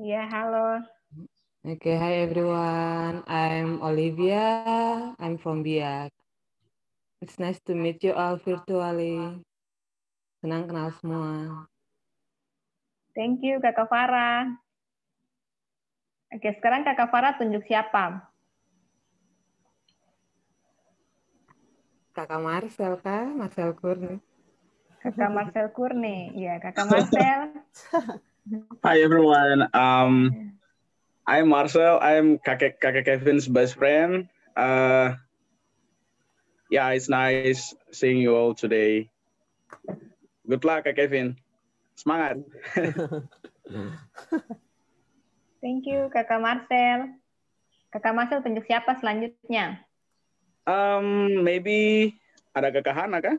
Iya, halo. Okay, hi everyone. I'm Olivia. I'm from Biak. It's nice to meet you all virtually. Senang kenal semua. Thank you, Kakak Farah. Oke, sekarang Kakak Farah tunjuk siapa? Kakak Marcel kah? Marcel Kurni. Kakak Marcel Kurni. Iya, Kakak Marcel. Hi everyone. Um, I'm Marcel. I'm Kakek Kakek Kevin's best friend. Uh, yeah, it's nice seeing you all today. Good luck, Kak Kevin. Semangat. Thank you, Kakak Marcel. Kakak Marcel tunjuk siapa selanjutnya? Um, maybe ada Kakak Hana kah?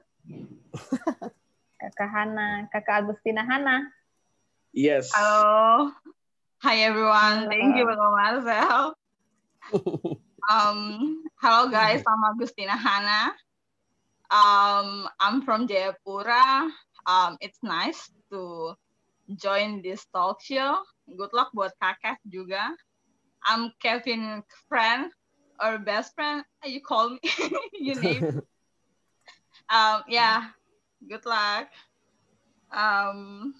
Kakak Hana, Kakak Agustina Hana. Yes. Hello. Hi everyone. Thank you, Bang Marcel. um, hello guys, I'm Agustina Hana. Um, I'm from Jayapura. Um, it's nice to join this talk show. Good luck buat kakak juga. I'm Kevin friend or best friend. You call me, you name. um, yeah. Good luck. Um,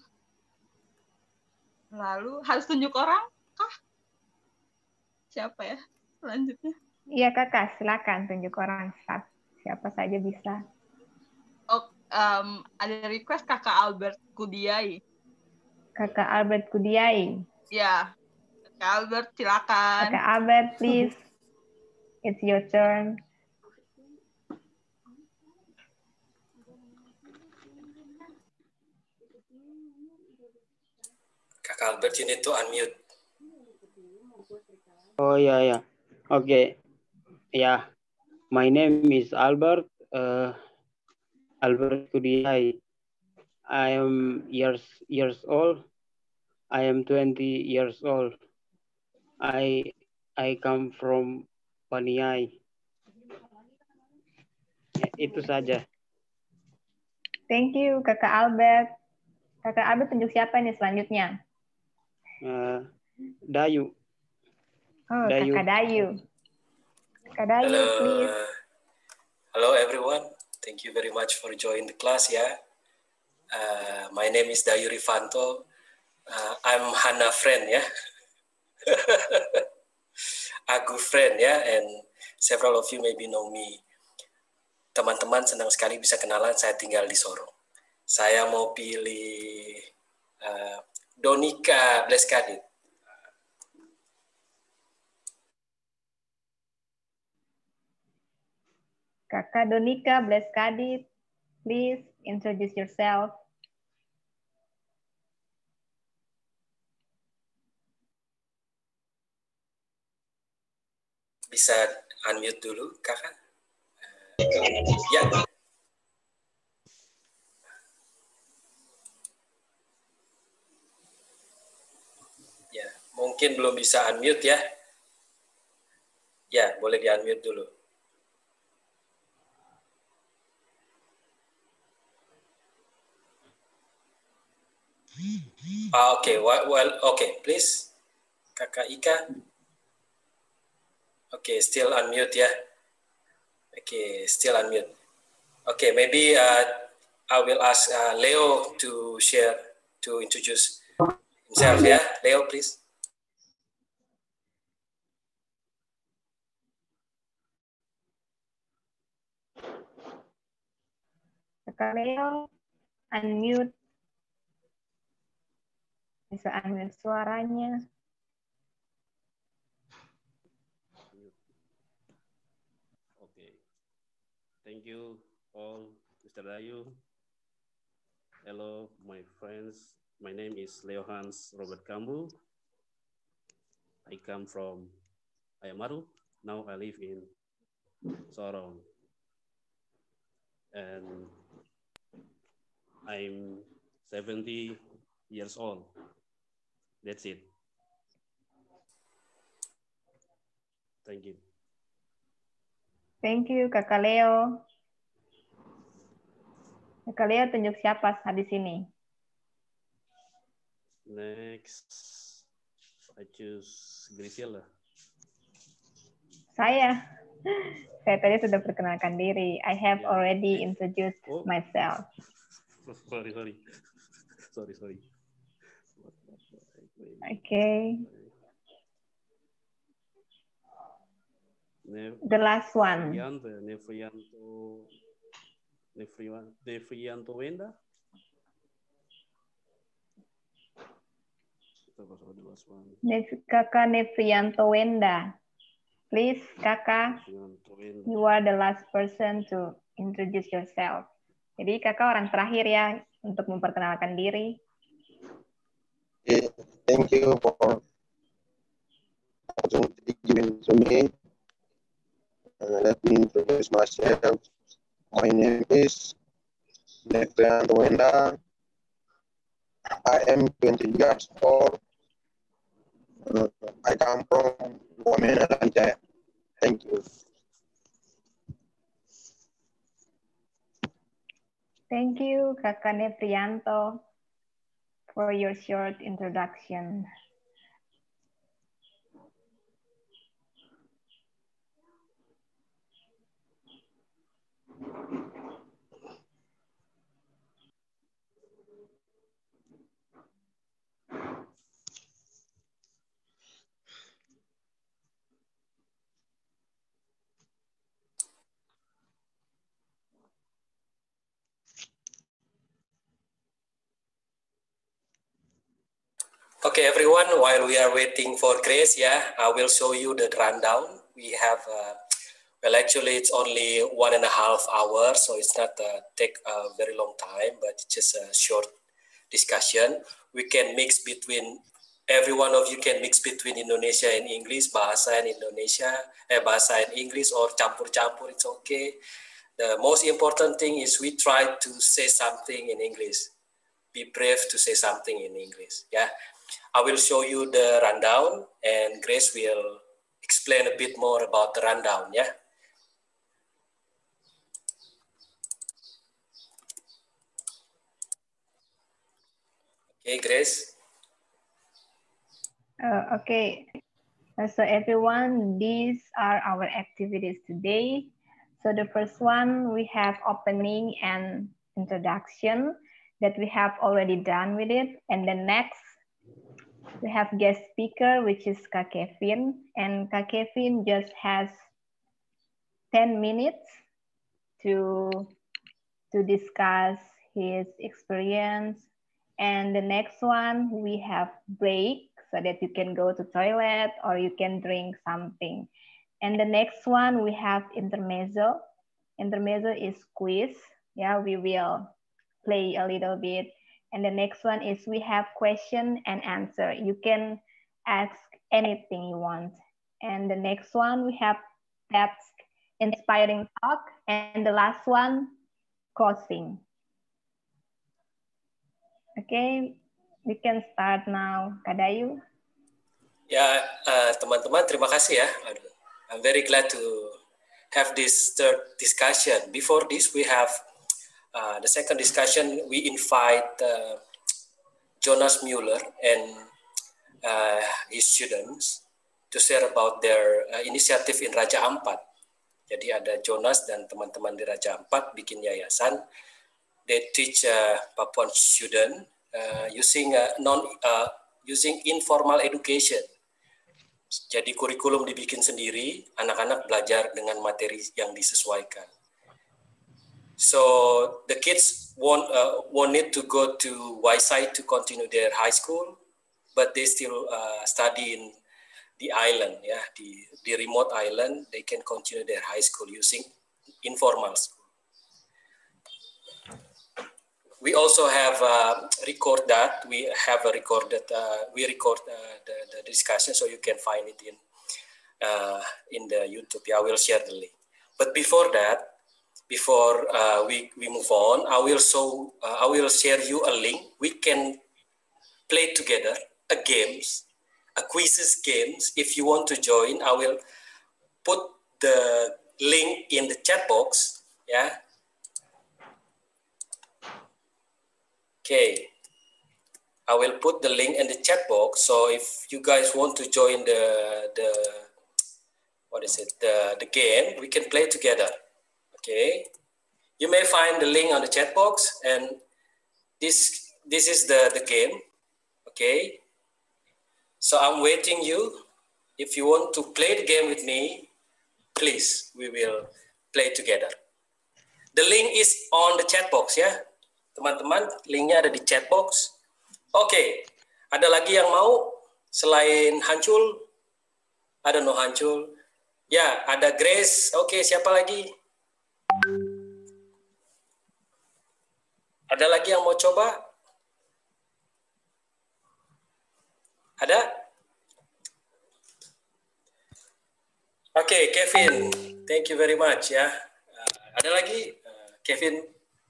lalu harus tunjuk orang kah? Siapa ya selanjutnya? Iya kakak, silakan tunjuk orang siapa saja bisa. Oh, um, ada request kakak Albert Kudiai. Kakak Albert Kudiai. Ya, kakak Albert silakan. Kakak Albert, please. It's your turn. Kakak Albert, you need to unmute. Oh yeah, yeah. Okay. Yeah. My name is Albert. Uh, Albert Kudiai. I am years years old. I am 20 years old. I I come from Paniai. Itu saja. Thank you, Kakak Albert. Kakak Albert tunjuk siapa nih selanjutnya? Uh, Dayu. Oh, Dayu. Kakak Dayu. Kakak Dayu, Hello. please. Hello, everyone. Thank you very much for joining the class, ya. Uh, my name is Dayu Rifanto. Uh, I'm Hana friend, ya. Agu friend, ya, and several of you maybe know me. Teman-teman senang sekali bisa kenalan, saya tinggal di Sorong. Saya mau pilih uh, Donika Bleskadit. Kakak Donika Bleskadit, please introduce yourself. Bisa unmute dulu, kakak? Ya. Ya, mungkin belum bisa unmute ya. Ya, boleh di unmute dulu. Ah, Oke, okay. well, well oke, okay. please, kakak Ika. Oke, okay, still unmute ya. Oke, okay, still unmute. Oke, okay, maybe uh, I will ask uh, Leo to share, to introduce himself ya. Leo, please. Leo, unmute. Bisa unmute suaranya. Okay. Thank you all, Mr. Dayu. Hello, my friends. My name is Leo Hans Robert Kambu. I come from Ayamaru. Now I live in Sorong. And I'm 70 years old. That's it. Thank you. Thank you, Kakak Leo. Kakak Leo tunjuk siapa di sini? Next. I choose Grisela. Saya. Saya tadi sudah perkenalkan diri. I have Ya. already introduced Oh. myself. Sorry, sorry. Sorry, sorry. Okay. Ne- The last one. Nefrianto, Nefrianto, Nefrian- Nefrianto Wenda. Kakak Nefrianto Wenda. Please, Kakak, you are the last person to introduce yourself. Jadi kakak orang terakhir ya untuk memperkenalkan diri. Okay, thank you for opportunity given to me. Uh, let me introduce myself. My name is Nefrian Wenda. I am 20 years old. Uh, I come from Wamena. Thank you. Thank you, Kakane Nefrianto, for your short introduction. Okay, everyone, while we are waiting for Grace, yeah, I will show you the rundown. We have, uh, well, actually, it's only one and a half hours, so it's not uh, take a very long time, but it's just a short discussion. We can mix between, every one of you can mix between Indonesia and English, bahasa and Indonesia, eh, bahasa and English, or campur-campur, it's okay. The most important thing is we try to say something in English. Be brave to say something in English, yeah. I will show you the rundown and Grace will explain a bit more about the rundown, yeah? Okay, Grace. Uh, okay, Uh, so everyone, these are our activities today. So the first one, we have opening and introduction that we have already done with it. And the next, we have guest speaker, which is Kak Kevin. And Kak Kevin just has 10 minutes to, to discuss his experience. And the next one, we have break so that you can go to toilet or you can drink something. And the next one, we have intermezzo. Intermezzo is quiz. Yeah, we will play a little bit. And the next one is we have question and answer. You can ask anything you want. And the next one, we have that's inspiring talk. And the last one, closing. Okay, we can start now. Kadayu. Yeah, eh, teman-teman, terima kasih ya. I'm very glad to have this third discussion. Before this, we have uh, the second discussion. We invite uh, Jonas Mueller and uh, his students to share about their uh, initiative in Raja Ampat. Jadi ada Jonas dan teman-teman di Raja Ampat bikin yayasan. They teach uh, Papuan student uh, using uh, non uh, using informal education. Jadi kurikulum dibikin sendiri, anak-anak belajar dengan materi yang disesuaikan. So the kids want uh, wanted to go to Waisai to continue their high school, but they still uh, study in the island, yeah, the, the remote island. They can continue their high school using informal school. We also have uh, record that. We have a recorded. Uh, we record uh, the, the discussion, so you can find it in in the YouTube. Yeah, I will share the link. But before that, before uh, we we move on, I will show. Uh, I will share you a link. We can play together a games, a quizzes games. If you want to join, I will put the link in the chat box. Yeah. Okay. I will put the link in the chat box. So if you guys want to join the the what is it the the game, we can play together. Okay, you may find the link on the chat box, and this this is the the game. Okay, so I'm waiting you. If you want to play the game with me, please we will play together. The link is on the chat box ya, teman-teman. Linknya ada di chat box. Oke, ada lagi yang mau selain Hancul? Ada no Hancul? Ya, ada Grace. Oke, siapa lagi? Ada lagi yang mau coba? Ada? Oke, Kevin. Thank you very much ya. Uh, ada lagi? Uh, Kevin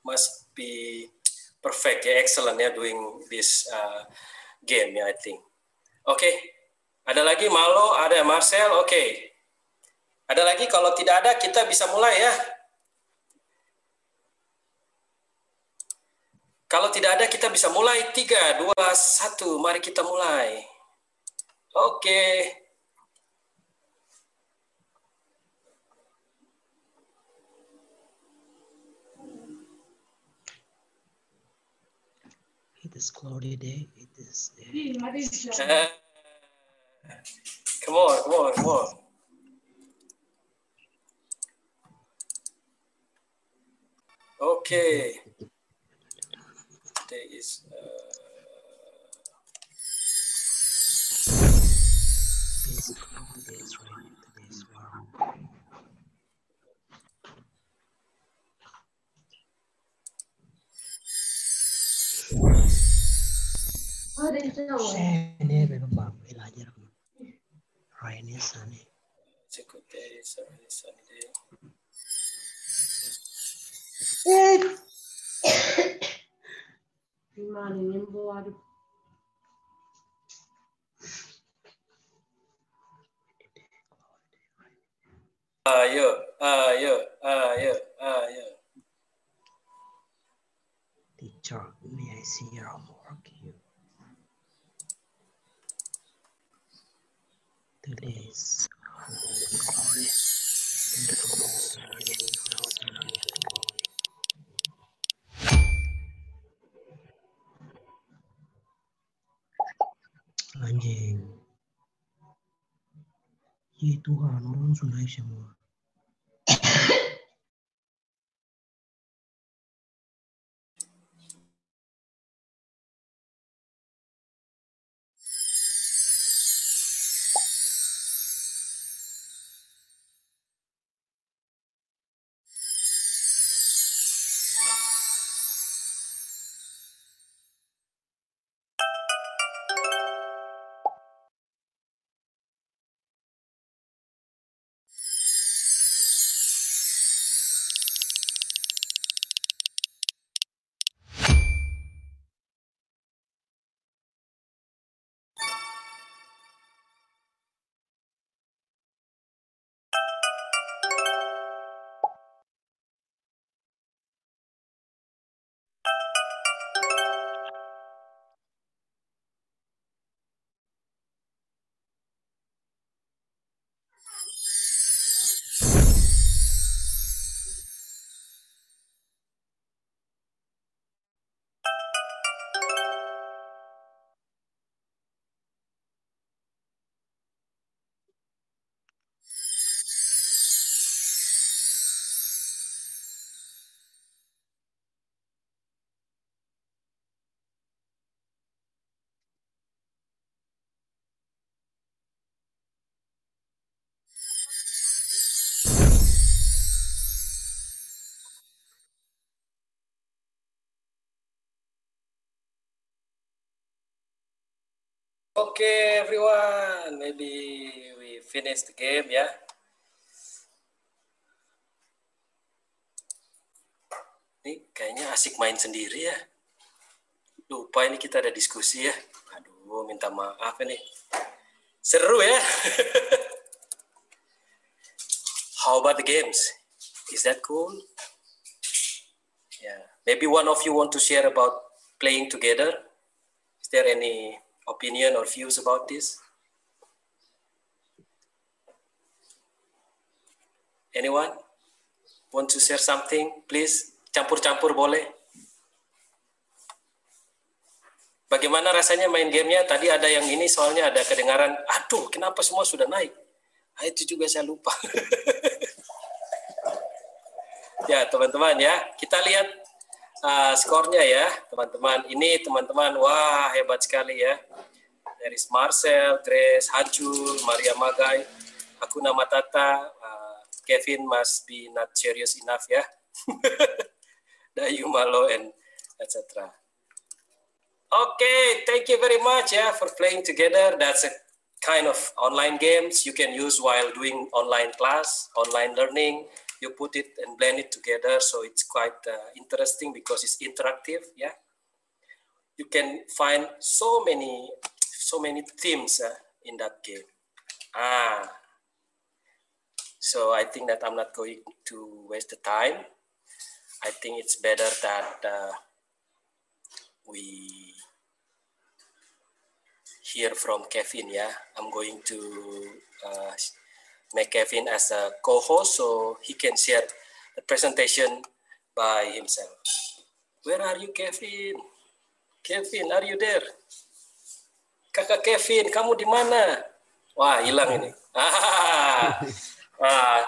must be perfect ya, excellent ya doing this uh, game ya, I think. Oke, okay. ada lagi Malo, ada Marcel, oke. Okay. Ada lagi kalau tidak ada kita bisa mulai ya. Kalau tidak ada kita bisa mulai tiga, dua, satu. Mari kita mulai. Oke. Okay. It is cloudy day. It is. Uh, come on, come on, come on. Okay. Berubah belajar. Rainy sunny. It's a good day. It's a really sunny day. Ayo, ayo, ayo, ayo. Teacher, may I see your homework? You. Today is Anjing. Ya Tuhan, orang sudah semua. Okay, everyone. Maybe we finish the game ya. Ini kayaknya asik main sendiri ya. Lupa ini kita ada diskusi ya. Aduh, minta maaf ini. Seru ya. How about the games? Is that cool? Yeah. Maybe one of you want to share about playing together. Is there any opinion or views about this? Anyone want to share something? Please campur-campur boleh. Bagaimana rasanya main gamenya? Tadi ada yang ini soalnya ada kedengaran, aduh kenapa semua sudah naik? Ah, itu juga saya lupa. ya teman-teman ya, kita lihat uh, skornya ya teman-teman. Ini teman-teman, wah hebat sekali ya. Dari Marcel, Grace, Hajul, Maria Magai, aku nama Tata, uh, Kevin must be not serious enough ya. Dayu Malo and etc. Okay, thank you very much yeah for playing together. That's a kind of online games you can use while doing online class, online learning. You put it and blend it together, so it's quite uh, interesting because it's interactive. Yeah, you can find so many, so many themes uh, in that game. Ah, so I think that I'm not going to waste the time. I think it's better that uh, we hear from Kevin. Yeah, I'm going to uh, make Kevin as a co-host so he can share the presentation by himself. Where are you, Kevin? Kevin, are you there? Kakak Kevin, kamu di mana? Wah, hilang ini. Ah, ah,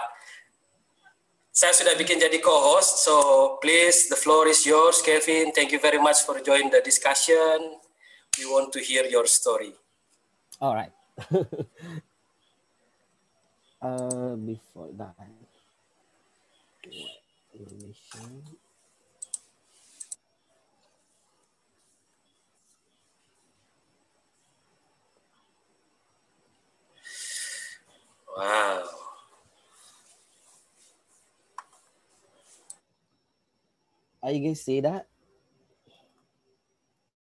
saya sudah bikin jadi co-host, so please, the floor is yours, Kevin. Thank you very much for joining the discussion. We want to hear your story. All right. uh, before that. Wow. Are you guys see that?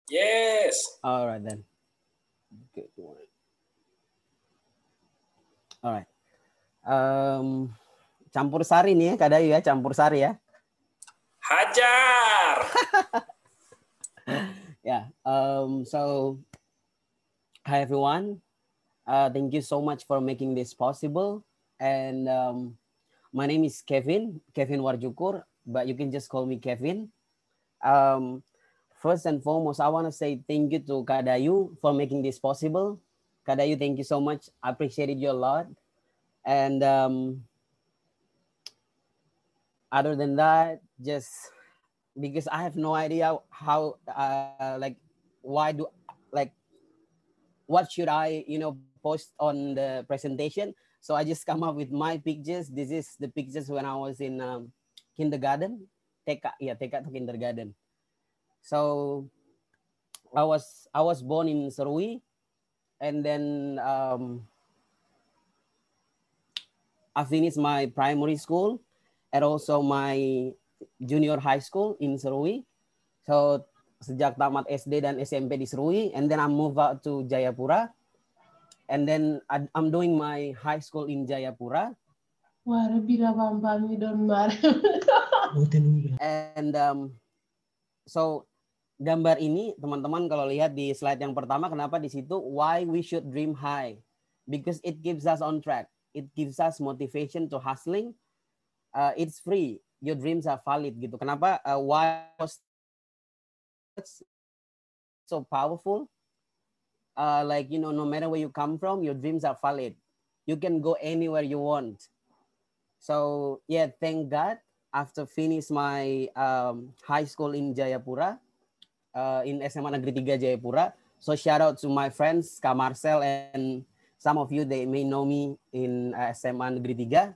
Yes. All right then. Good one. All right. Um, campur sari nih ya, Kak Dayu ya, campur sari ya. Hajar. Yeah. Um, so, hi everyone. Uh, thank you so much for making this possible. And um, my name is Kevin, Kevin Warjukur, but you can just call me Kevin. Um, first and foremost, I want to say thank you to Kadayu for making this possible. Kadayu, thank you so much. I appreciated you a lot. And um, other than that, just because I have no idea how, uh, like, why do, like, what should I, you know, post on the presentation? So I just come up with my pictures. This is the pictures when I was in um, kindergarten. TK, yeah, TK to kindergarten. So I was I was born in Serui, and then um, I finished my primary school and also my junior high school in Serui. So sejak tamat SD dan SMP di Serui, and then I move out to Jayapura, and then I'm doing my high school in Jayapura. And um, so gambar ini teman-teman kalau lihat di slide yang pertama kenapa di situ why we should dream high because it gives us on track. It gives us motivation to hustling. Uh, it's free. Your dreams are valid gitu. Kenapa uh, why was so powerful? Uh, like you know no matter where you come from your dreams are valid. You can go anywhere you want. So yeah, thank God after finish my um, high school in Jayapura, uh, in SMA Negeri 3 Jayapura. So shout out to my friends, Kak Marcel and some of you, they may know me in uh, SMA Negeri 3.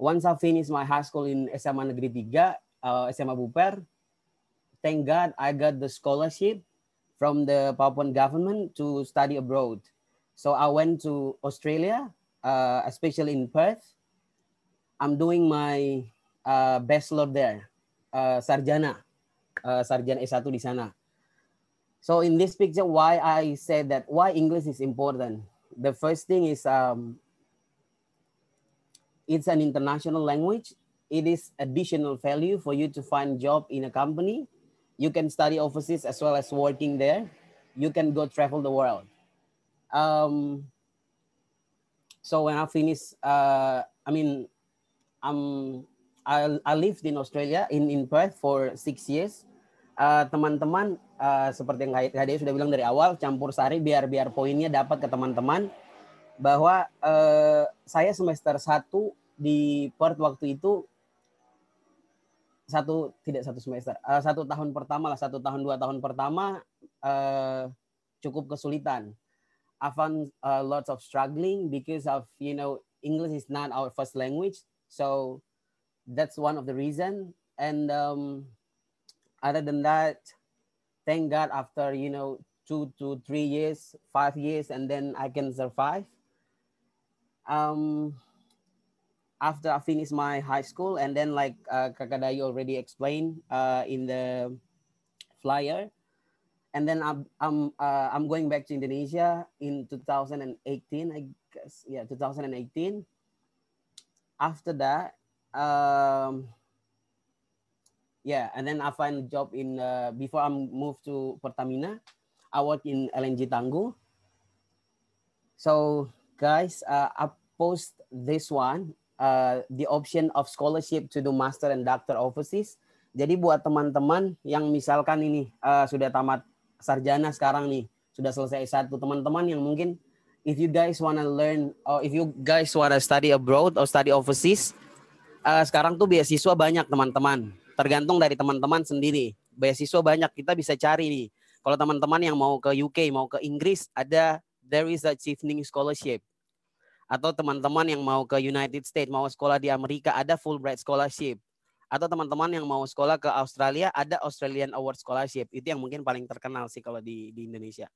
Once I finish my high school in SMA Negeri 3, uh, SMA Buper, thank God I got the scholarship from the Papuan government to study abroad. So I went to Australia, uh, especially in Perth. I'm doing my uh, bachelor there, uh, sarjana, uh, sarjana S1 di sana. So in this picture, why I said that why English is important. The first thing is um, it's an international language. It is additional value for you to find job in a company. you can study overseas as well as working there. You can go travel the world. Um, so when I finish, uh, I mean, um, I, I lived in Australia in in Perth for six years. Uh, teman-teman uh, seperti yang Kak sudah bilang dari awal campur sari biar biar poinnya dapat ke teman-teman bahwa uh, saya semester satu di Perth waktu itu satu tidak satu semester uh, satu tahun pertama lah satu tahun dua tahun pertama uh, cukup kesulitan. I found uh, lots of struggling because of you know English is not our first language, so that's one of the reason. And um, other than that, thank God after, you know, two to three years, five years, and then I can survive. Um, after I finish my high school, and then like uh, Kakadayu already explained uh, in the flyer, and then I'm I'm uh, I'm going back to Indonesia in 2018, I guess, yeah, 2018. After that, um, yeah, and then I find a job in uh, before I moved to Pertamina, I work in LNG Tangguh. So guys, uh, I post this one, uh, the option of scholarship to do master and doctor overseas. Jadi buat teman-teman yang misalkan ini uh, sudah tamat sarjana sekarang nih, sudah selesai satu teman-teman yang mungkin if you guys wanna learn or if you guys wanna study abroad or study overseas, uh, sekarang tuh beasiswa banyak teman-teman tergantung dari teman-teman sendiri. Beasiswa banyak kita bisa cari nih. Kalau teman-teman yang mau ke UK, mau ke Inggris, ada there is a chevening scholarship. Atau teman-teman yang mau ke United States, mau sekolah di Amerika, ada Fulbright scholarship. Atau teman-teman yang mau sekolah ke Australia, ada Australian Award Scholarship. Itu yang mungkin paling terkenal sih kalau di, di Indonesia.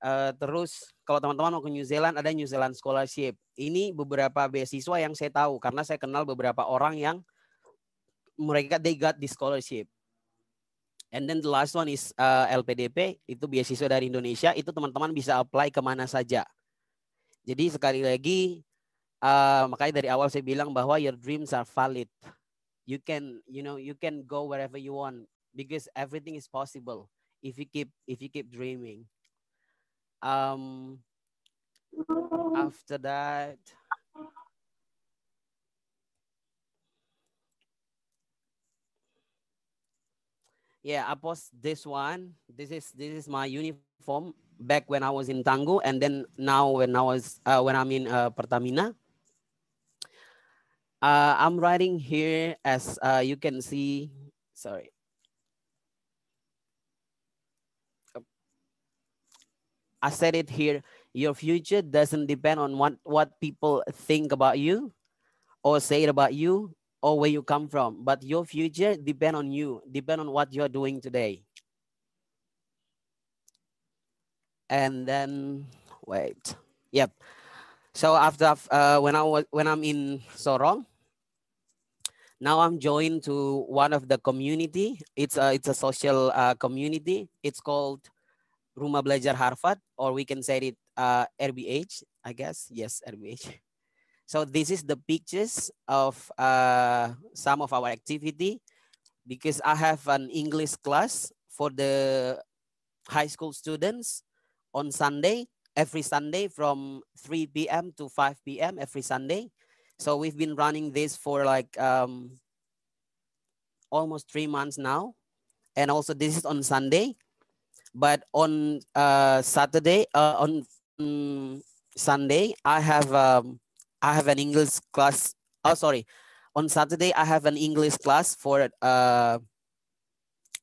Uh, terus kalau teman-teman mau ke New Zealand ada New Zealand Scholarship. Ini beberapa beasiswa yang saya tahu karena saya kenal beberapa orang yang mereka they got the scholarship. And then the last one is uh, LPDP, itu beasiswa dari Indonesia, itu teman-teman bisa apply ke mana saja. Jadi sekali lagi, uh, makanya dari awal saya bilang bahwa your dreams are valid. You can, you know, you can go wherever you want because everything is possible if you keep if you keep dreaming. Um, after that, yeah i post this one. This is this is my uniform back when i was in tango and then now when i was uh, when i'm in uh, pertamina. Uh, i'm writing here as uh, you can see sorry. I said it here. Your future doesn't depend on what, what people think about you or say about you or where you come from, but your future depend on you, depend on what you're doing today. And then, wait, yep. So after uh, when I was when I'm in Sorong, now I'm joined to one of the community. It's a it's a social uh, community. It's called Rumah Belajar Harvard, or we can say it uh, RBH, I guess. Yes, RBH. So this is the pictures of uh, some of our activity because I have an English class for the high school students on Sunday, every Sunday from 3 p.m. to 5 p.m. every Sunday. So we've been running this for like um, almost three months now. And also this is on Sunday. But on uh, Saturday, uh, on um, Sunday, I have um, I have an English class. Oh, sorry. On Saturday, I have an English class for uh,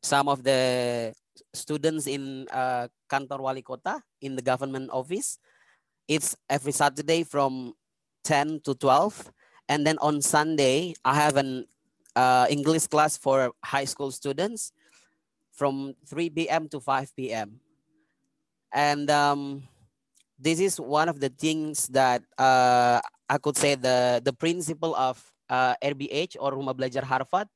some of the students in uh, Kantor Wali Kota in the government office. It's every Saturday from 10 to 12. And then on Sunday, I have an uh, English class for high school students from 3 p.m. to 5 p.m. And um, this is one of the things that uh, I could say the the principle of uh, RBH or Rumah Belajar Harvard.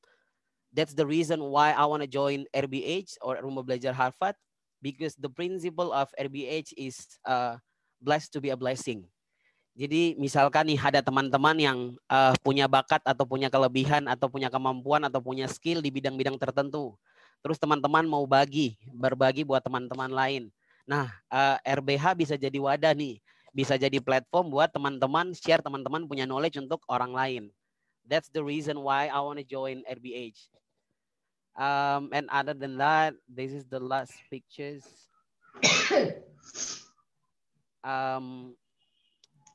That's the reason why I want to join RBH or Rumah Belajar Harvard because the principle of RBH is uh, blessed to be a blessing. Jadi misalkan nih ada teman-teman yang uh, punya bakat atau punya kelebihan atau punya kemampuan atau punya skill di bidang-bidang tertentu. terus teman-teman mau bagi, berbagi buat teman-teman lain. Nah, uh, RBH bisa jadi wadah nih, bisa jadi platform buat teman-teman share teman-teman punya knowledge untuk orang lain. That's the reason why I want to join RBH. Um, and other than that, this is the last pictures. um,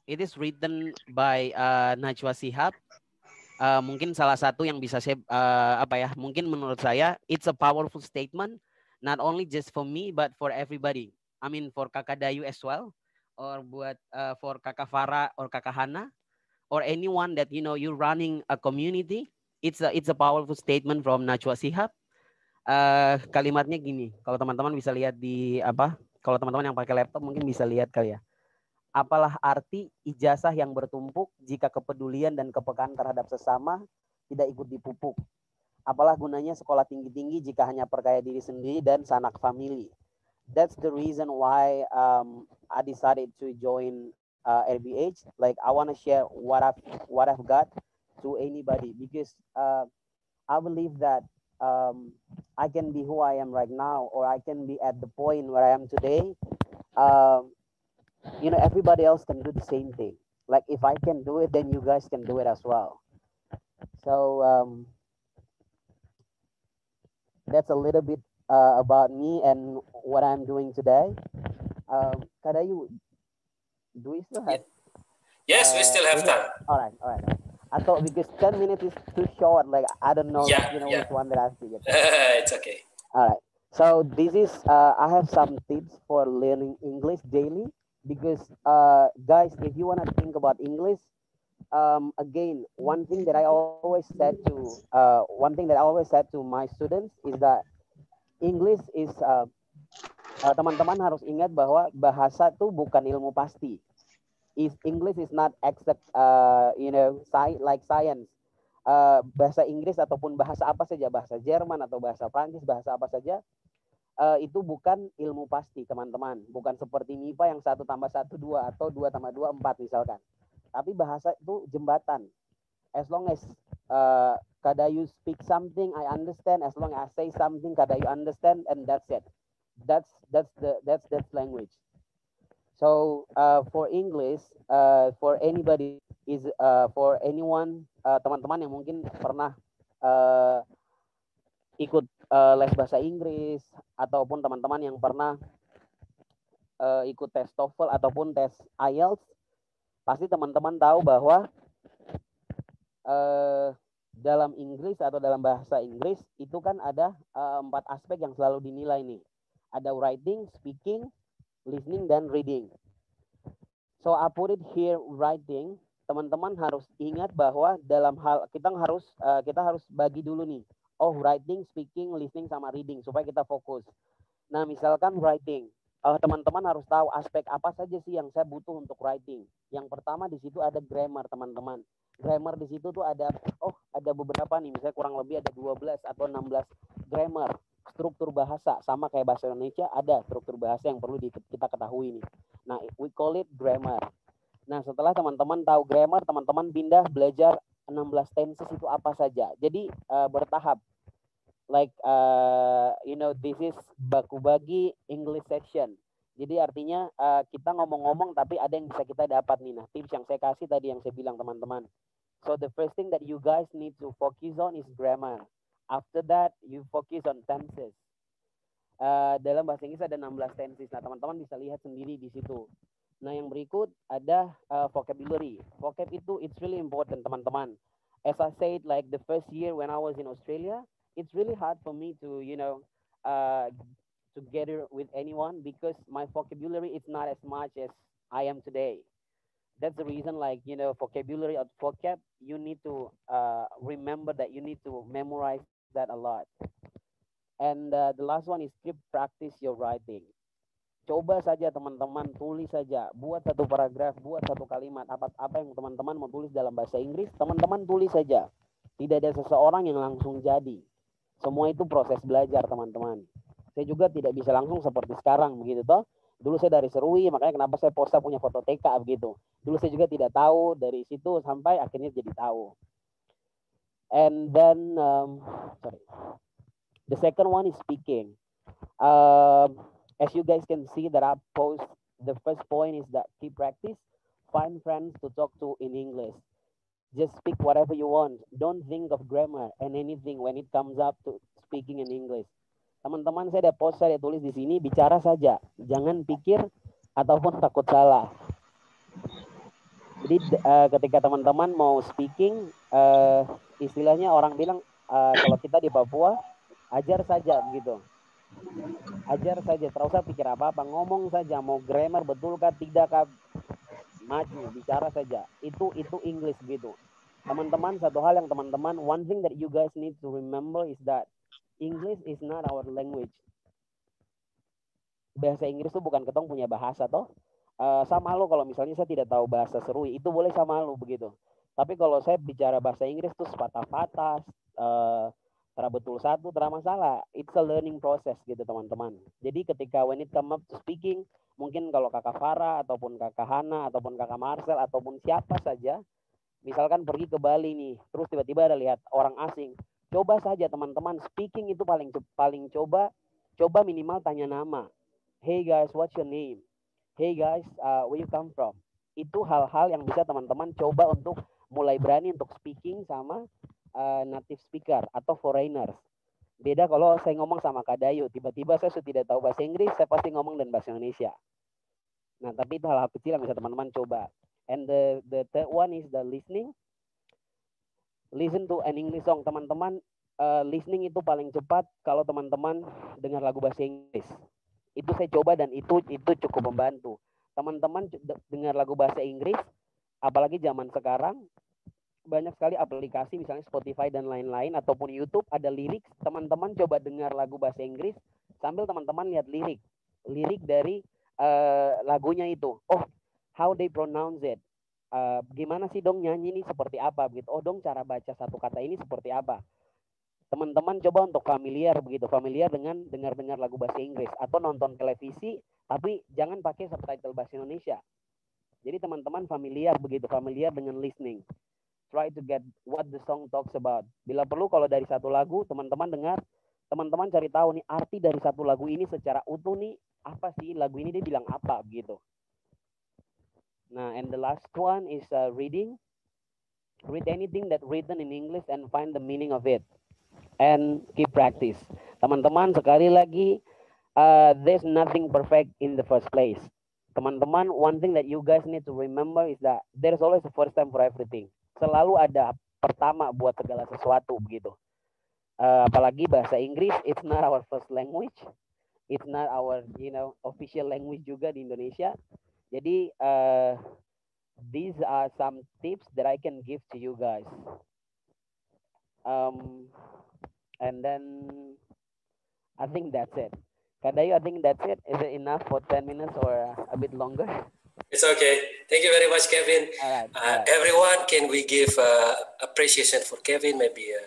it is written by uh, Najwa Sihab uh, mungkin salah satu yang bisa saya uh, apa ya mungkin menurut saya it's a powerful statement not only just for me but for everybody I mean for kakak Dayu as well or buat uh, for kakak Farah or kakak Hana or anyone that you know you running a community it's a it's a powerful statement from Najwa Sihab uh, kalimatnya gini kalau teman-teman bisa lihat di apa kalau teman-teman yang pakai laptop mungkin bisa lihat kali ya Apalah arti ijazah yang bertumpuk jika kepedulian dan kepekaan terhadap sesama tidak ikut dipupuk? Apalah gunanya sekolah tinggi-tinggi jika hanya perkaya diri sendiri dan sanak famili? That's the reason why um, I decided to join uh, RBH. Like I want to share what I've what I've got to anybody because uh, I believe that um, I can be who I am right now, or I can be at the point where I am today. Um, you know everybody else can do the same thing like if i can do it then you guys can do it as well so um, that's a little bit uh, about me and what i'm doing today um, you do we still have yes uh, we still have time all right all right, all right. I thought because 10 minutes is too short. Like, I don't know, yeah, you know, yeah. which one that I have to get. it's okay. All right. So this is, uh, I have some tips for learning English daily because uh, guys if you want to think about english um, again one thing that i always said to uh, one thing that i always said to my students is that english is uh, uh, teman-teman harus ingat bahwa bahasa tuh bukan ilmu pasti. Is english is not exact uh, you know sci like science. Uh, bahasa Inggris ataupun bahasa apa saja bahasa Jerman atau bahasa Prancis bahasa apa saja uh, itu bukan ilmu pasti teman-teman. Bukan seperti MIPA yang satu tambah satu dua atau dua tambah dua empat misalkan. Tapi bahasa itu jembatan. As long as uh, kada you speak something I understand as long as I say something kada you understand and that's it. That's that's the that's that's language. So uh, for English uh, for anybody is uh, for anyone teman-teman uh, yang mungkin pernah uh, ikut uh, les bahasa Inggris ataupun teman-teman yang pernah uh, ikut tes TOEFL ataupun tes IELTS, pasti teman-teman tahu bahwa uh, dalam Inggris atau dalam bahasa Inggris itu kan ada uh, empat aspek yang selalu dinilai nih. Ada writing, speaking, listening, dan reading. So I put it here writing. Teman-teman harus ingat bahwa dalam hal kita harus uh, kita harus bagi dulu nih oh writing, speaking, listening sama reading supaya kita fokus. Nah, misalkan writing, uh, teman-teman harus tahu aspek apa saja sih yang saya butuh untuk writing. Yang pertama di situ ada grammar, teman-teman. Grammar di situ tuh ada oh, ada beberapa nih, misalnya kurang lebih ada 12 atau 16 grammar. Struktur bahasa sama kayak bahasa Indonesia ada struktur bahasa yang perlu kita ketahui nih. Nah, we call it grammar. Nah, setelah teman-teman tahu grammar, teman-teman pindah belajar 16 tenses itu apa saja. Jadi uh, bertahap. Like uh, you know this is baku bagi English section. Jadi artinya uh, kita ngomong-ngomong tapi ada yang bisa kita dapat nih. Nah, tips yang saya kasih tadi yang saya bilang teman-teman. So the first thing that you guys need to focus on is grammar. After that, you focus on tenses. Uh, dalam bahasa Inggris ada 16 tenses. Nah, teman-teman bisa lihat sendiri di situ. Nah, yang berikut ada uh, vocabulary. Vocab itu it's really important, teman-teman. As I said, like the first year when I was in Australia, it's really hard for me to, you know, uh, together with anyone because my vocabulary is not as much as I am today. That's the reason, like, you know, vocabulary or vocab, you need to uh, remember that you need to memorize that a lot. And uh, the last one is keep practice your writing. Coba saja teman-teman tulis saja, buat satu paragraf, buat satu kalimat, apa apa yang teman-teman mau tulis dalam bahasa Inggris, teman-teman tulis saja. Tidak ada seseorang yang langsung jadi. Semua itu proses belajar, teman-teman. Saya juga tidak bisa langsung seperti sekarang begitu toh. Dulu saya dari Serui, makanya kenapa saya posta punya foto TK begitu. Dulu saya juga tidak tahu dari situ sampai akhirnya jadi tahu. And then um, sorry. The second one is speaking. Um, as you guys can see that I post, the first point is that key practice, find friends to talk to in English. Just speak whatever you want. Don't think of grammar and anything when it comes up to speaking in English. Teman-teman saya ada post saya tulis di sini bicara saja, jangan pikir ataupun takut salah. Jadi uh, ketika teman-teman mau speaking, uh, istilahnya orang bilang uh, kalau kita di Papua ajar saja begitu. Ajar saja, terus usah pikir apa-apa, ngomong saja mau grammar betul kah tidak maju bicara saja. Itu itu English gitu. Teman-teman satu hal yang teman-teman one thing that you guys need to remember is that English is not our language. Bahasa Inggris itu bukan ketong punya bahasa toh. Uh, sama lo kalau misalnya saya tidak tahu bahasa Serui itu boleh sama lo begitu. Tapi kalau saya bicara bahasa Inggris tuh sepatah-patah uh, betul satu terang masalah it's a learning process gitu teman-teman. Jadi ketika when it come up to speaking mungkin kalau kakak Farah ataupun kakak Hana ataupun kakak Marcel ataupun siapa saja misalkan pergi ke Bali nih terus tiba-tiba ada lihat orang asing coba saja teman-teman speaking itu paling paling coba coba minimal tanya nama hey guys what's your name hey guys, uh, where you come from? Itu hal-hal yang bisa teman-teman coba untuk mulai berani untuk speaking sama uh, native speaker atau foreigners. Beda kalau saya ngomong sama Kak Dayu, tiba-tiba saya sudah tidak tahu bahasa Inggris, saya pasti ngomong dan bahasa Indonesia. Nah, tapi itu hal-hal kecil yang bisa teman-teman coba. And the the third one is the listening. Listen to an English song, teman-teman. Uh, listening itu paling cepat kalau teman-teman dengar lagu bahasa Inggris. Itu saya coba dan itu itu cukup membantu. Teman-teman dengar lagu bahasa Inggris apalagi zaman sekarang banyak sekali aplikasi misalnya Spotify dan lain-lain ataupun YouTube ada lirik. Teman-teman coba dengar lagu bahasa Inggris sambil teman-teman lihat lirik. Lirik dari uh, lagunya itu. Oh how they pronounce it uh, gimana sih dong nyanyi ini seperti apa begitu oh dong cara baca satu kata ini seperti apa teman-teman coba untuk familiar begitu, familiar dengan dengar-dengar lagu bahasa Inggris atau nonton televisi tapi jangan pakai subtitle bahasa Indonesia. Jadi teman-teman familiar begitu, familiar dengan listening. Try to get what the song talks about. Bila perlu kalau dari satu lagu teman-teman dengar, teman-teman cari tahu nih arti dari satu lagu ini secara utuh nih apa sih lagu ini dia bilang apa begitu. Nah, and the last one is uh, reading. Read anything that written in English and find the meaning of it and keep practice. Teman-teman sekali lagi, uh, there's nothing perfect in the first place. Teman-teman, one thing that you guys need to remember is that there's always a first time for everything. Selalu ada pertama buat segala sesuatu begitu. Uh, apalagi bahasa Inggris, it's not our first language, it's not our you know official language juga di Indonesia. Jadi uh, these are some tips that I can give to you guys. Um, and then I think that's it. Kadayu, I think that's it. Is it enough for 10 minutes or a bit longer? It's okay. Thank you very much, Kevin. All right, uh, all right. Everyone, can we give uh, appreciation for Kevin? Maybe a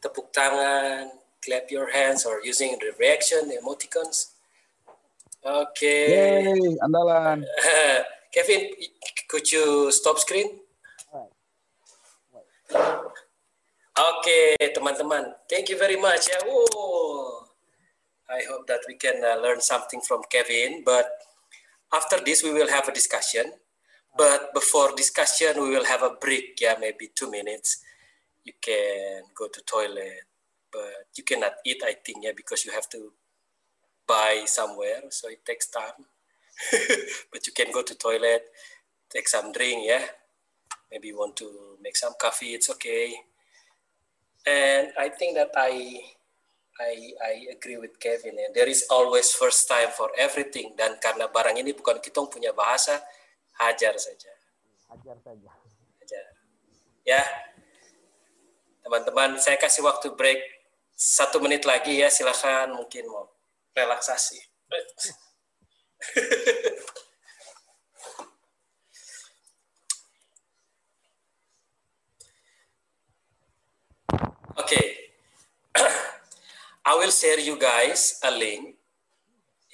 tepuk tangan, clap your hands, or using the reaction emoticons. Okay. Yay, andalan. Kevin, could you stop screen? Oke, teman-teman. Thank you very much ya. Oh, I hope that we can uh, learn something from Kevin. But after this, we will have a discussion. But before discussion, we will have a break. Yeah, maybe two minutes. You can go to toilet, but you cannot eat. I think yeah, because you have to buy somewhere, so it takes time. but you can go to toilet, take some drink. Yeah, maybe you want to make some coffee. It's okay and I think that I I I agree with Kevin ya. There is always first time for everything dan karena barang ini bukan kita punya bahasa, hajar saja. Hajar saja. Hajar. Ya. Teman-teman, saya kasih waktu break satu menit lagi ya. Silakan mungkin mau relaksasi. Okay. I will share you guys a link.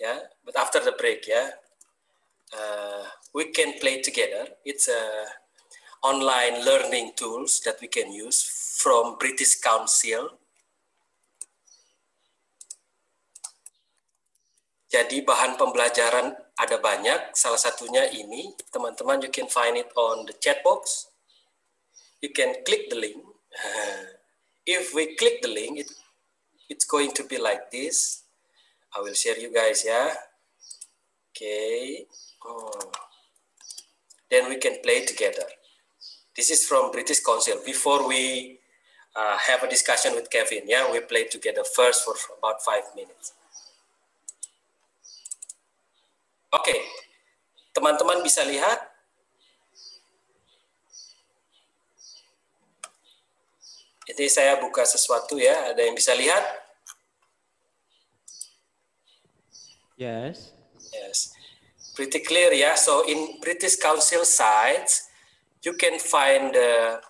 Yeah, but after the break, yeah, uh, we can play together. It's a online learning tools that we can use from British Council. Jadi bahan pembelajaran ada banyak, salah satunya ini, teman-teman you can find it on the chat box. You can click the link. If we click the link, it, it's going to be like this. I will share you guys, yeah. Okay. Oh. Then we can play together. This is from British Council. Before we uh, have a discussion with Kevin, yeah, we play together first for about five minutes. Oke, okay. teman-teman bisa lihat. Jadi saya buka sesuatu ya, ada yang bisa lihat? Yes. Yes. Pretty clear ya. So in British Council sites, you can find the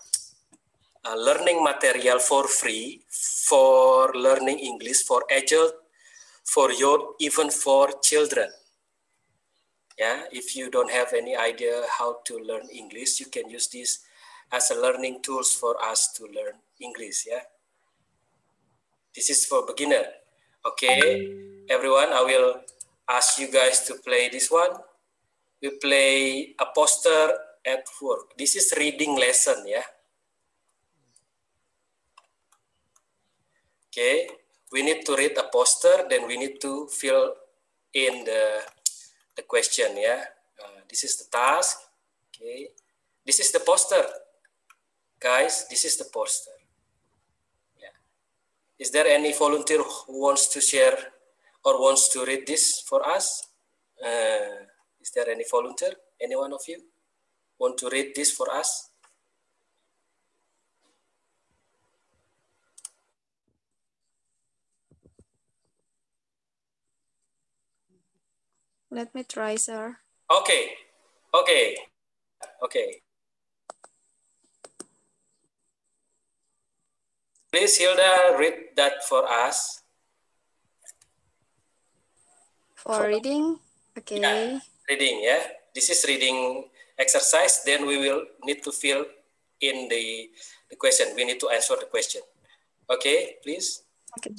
uh, learning material for free for learning English for adult, for youth, even for children. Yeah, if you don't have any idea how to learn English, you can use this as a learning tools for us to learn English. Yeah, this is for beginner. Okay, everyone, I will ask you guys to play this one. We play a poster at work. This is reading lesson. Yeah. Okay, we need to read a poster, then we need to fill in the the question yeah uh, this is the task. Okay. This is the poster. Guys this is the poster. Yeah. Is there any volunteer who wants to share or wants to read this for us? Uh, is there any volunteer? Any one of you want to read this for us Let me try, sir. Okay. Okay. Okay. Please, Hilda, read that for us. For reading? Okay. Yeah, reading, yeah. This is reading exercise. Then we will need to fill in the, the question. We need to answer the question. Okay, please. Okay.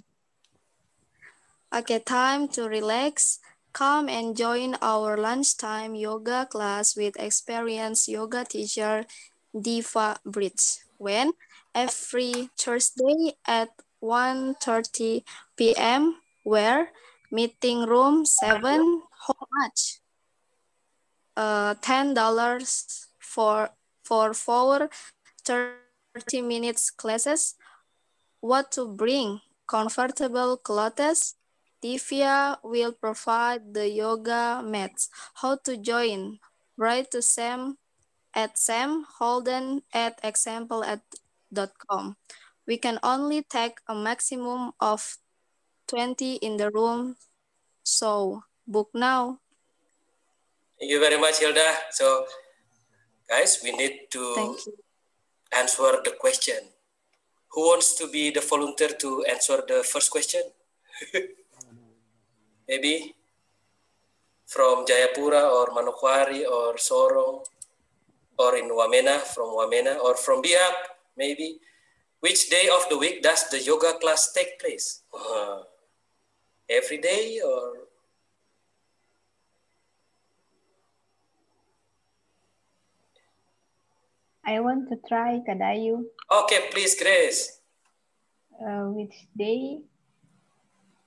Okay, time to relax. Come and join our lunchtime yoga class with experienced yoga teacher Diva Bridge when every Thursday at 1.30 p.m. where meeting room 7 how much? Uh, $10 for, for four 30 minutes classes. What to bring? Comfortable clothes, Divya will provide the yoga mats. How to join? Write to Sam at Sam Holden at example at com. We can only take a maximum of 20 in the room, so book now. Thank you very much, Hilda. So, guys, we need to answer the question. Who wants to be the volunteer to answer the first question? maybe from Jayapura or Manokwari or Sorong or in Wamena, from Wamena or from Biak, maybe. Which day of the week does the yoga class take place? Uh, every day or? I want to try Kadayu. Okay, please, Grace. Uh, which day?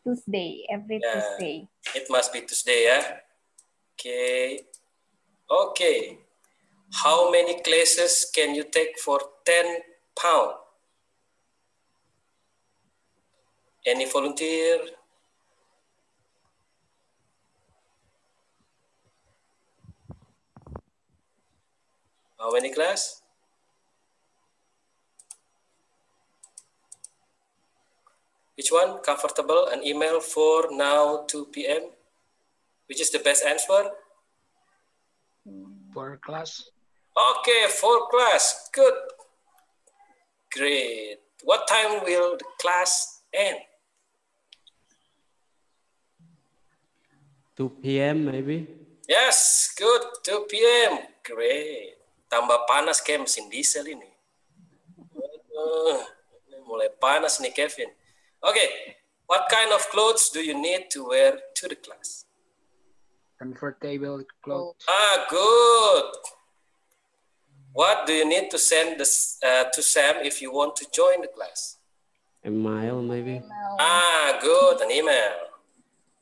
Tuesday, every Yeah. Tuesday. It must be Tuesday, yeah? Okay. Okay. How many classes can you take for 10 pound? Any volunteer? How many class? Which one? Comfortable? An email for now 2 p.m. Which is the best answer? For class. Okay, for class. Good. Great. What time will the class end? 2 p.m. maybe. Yes, good. 2 p.m. Great. Tambah panas kayak mesin diesel ini. Ini mulai panas nih Kevin. Okay, what kind of clothes do you need to wear to the class? Comfortable clothes. Ah, good. What do you need to send this uh, to Sam if you want to join the class? A mile, maybe. Ah, good. An email.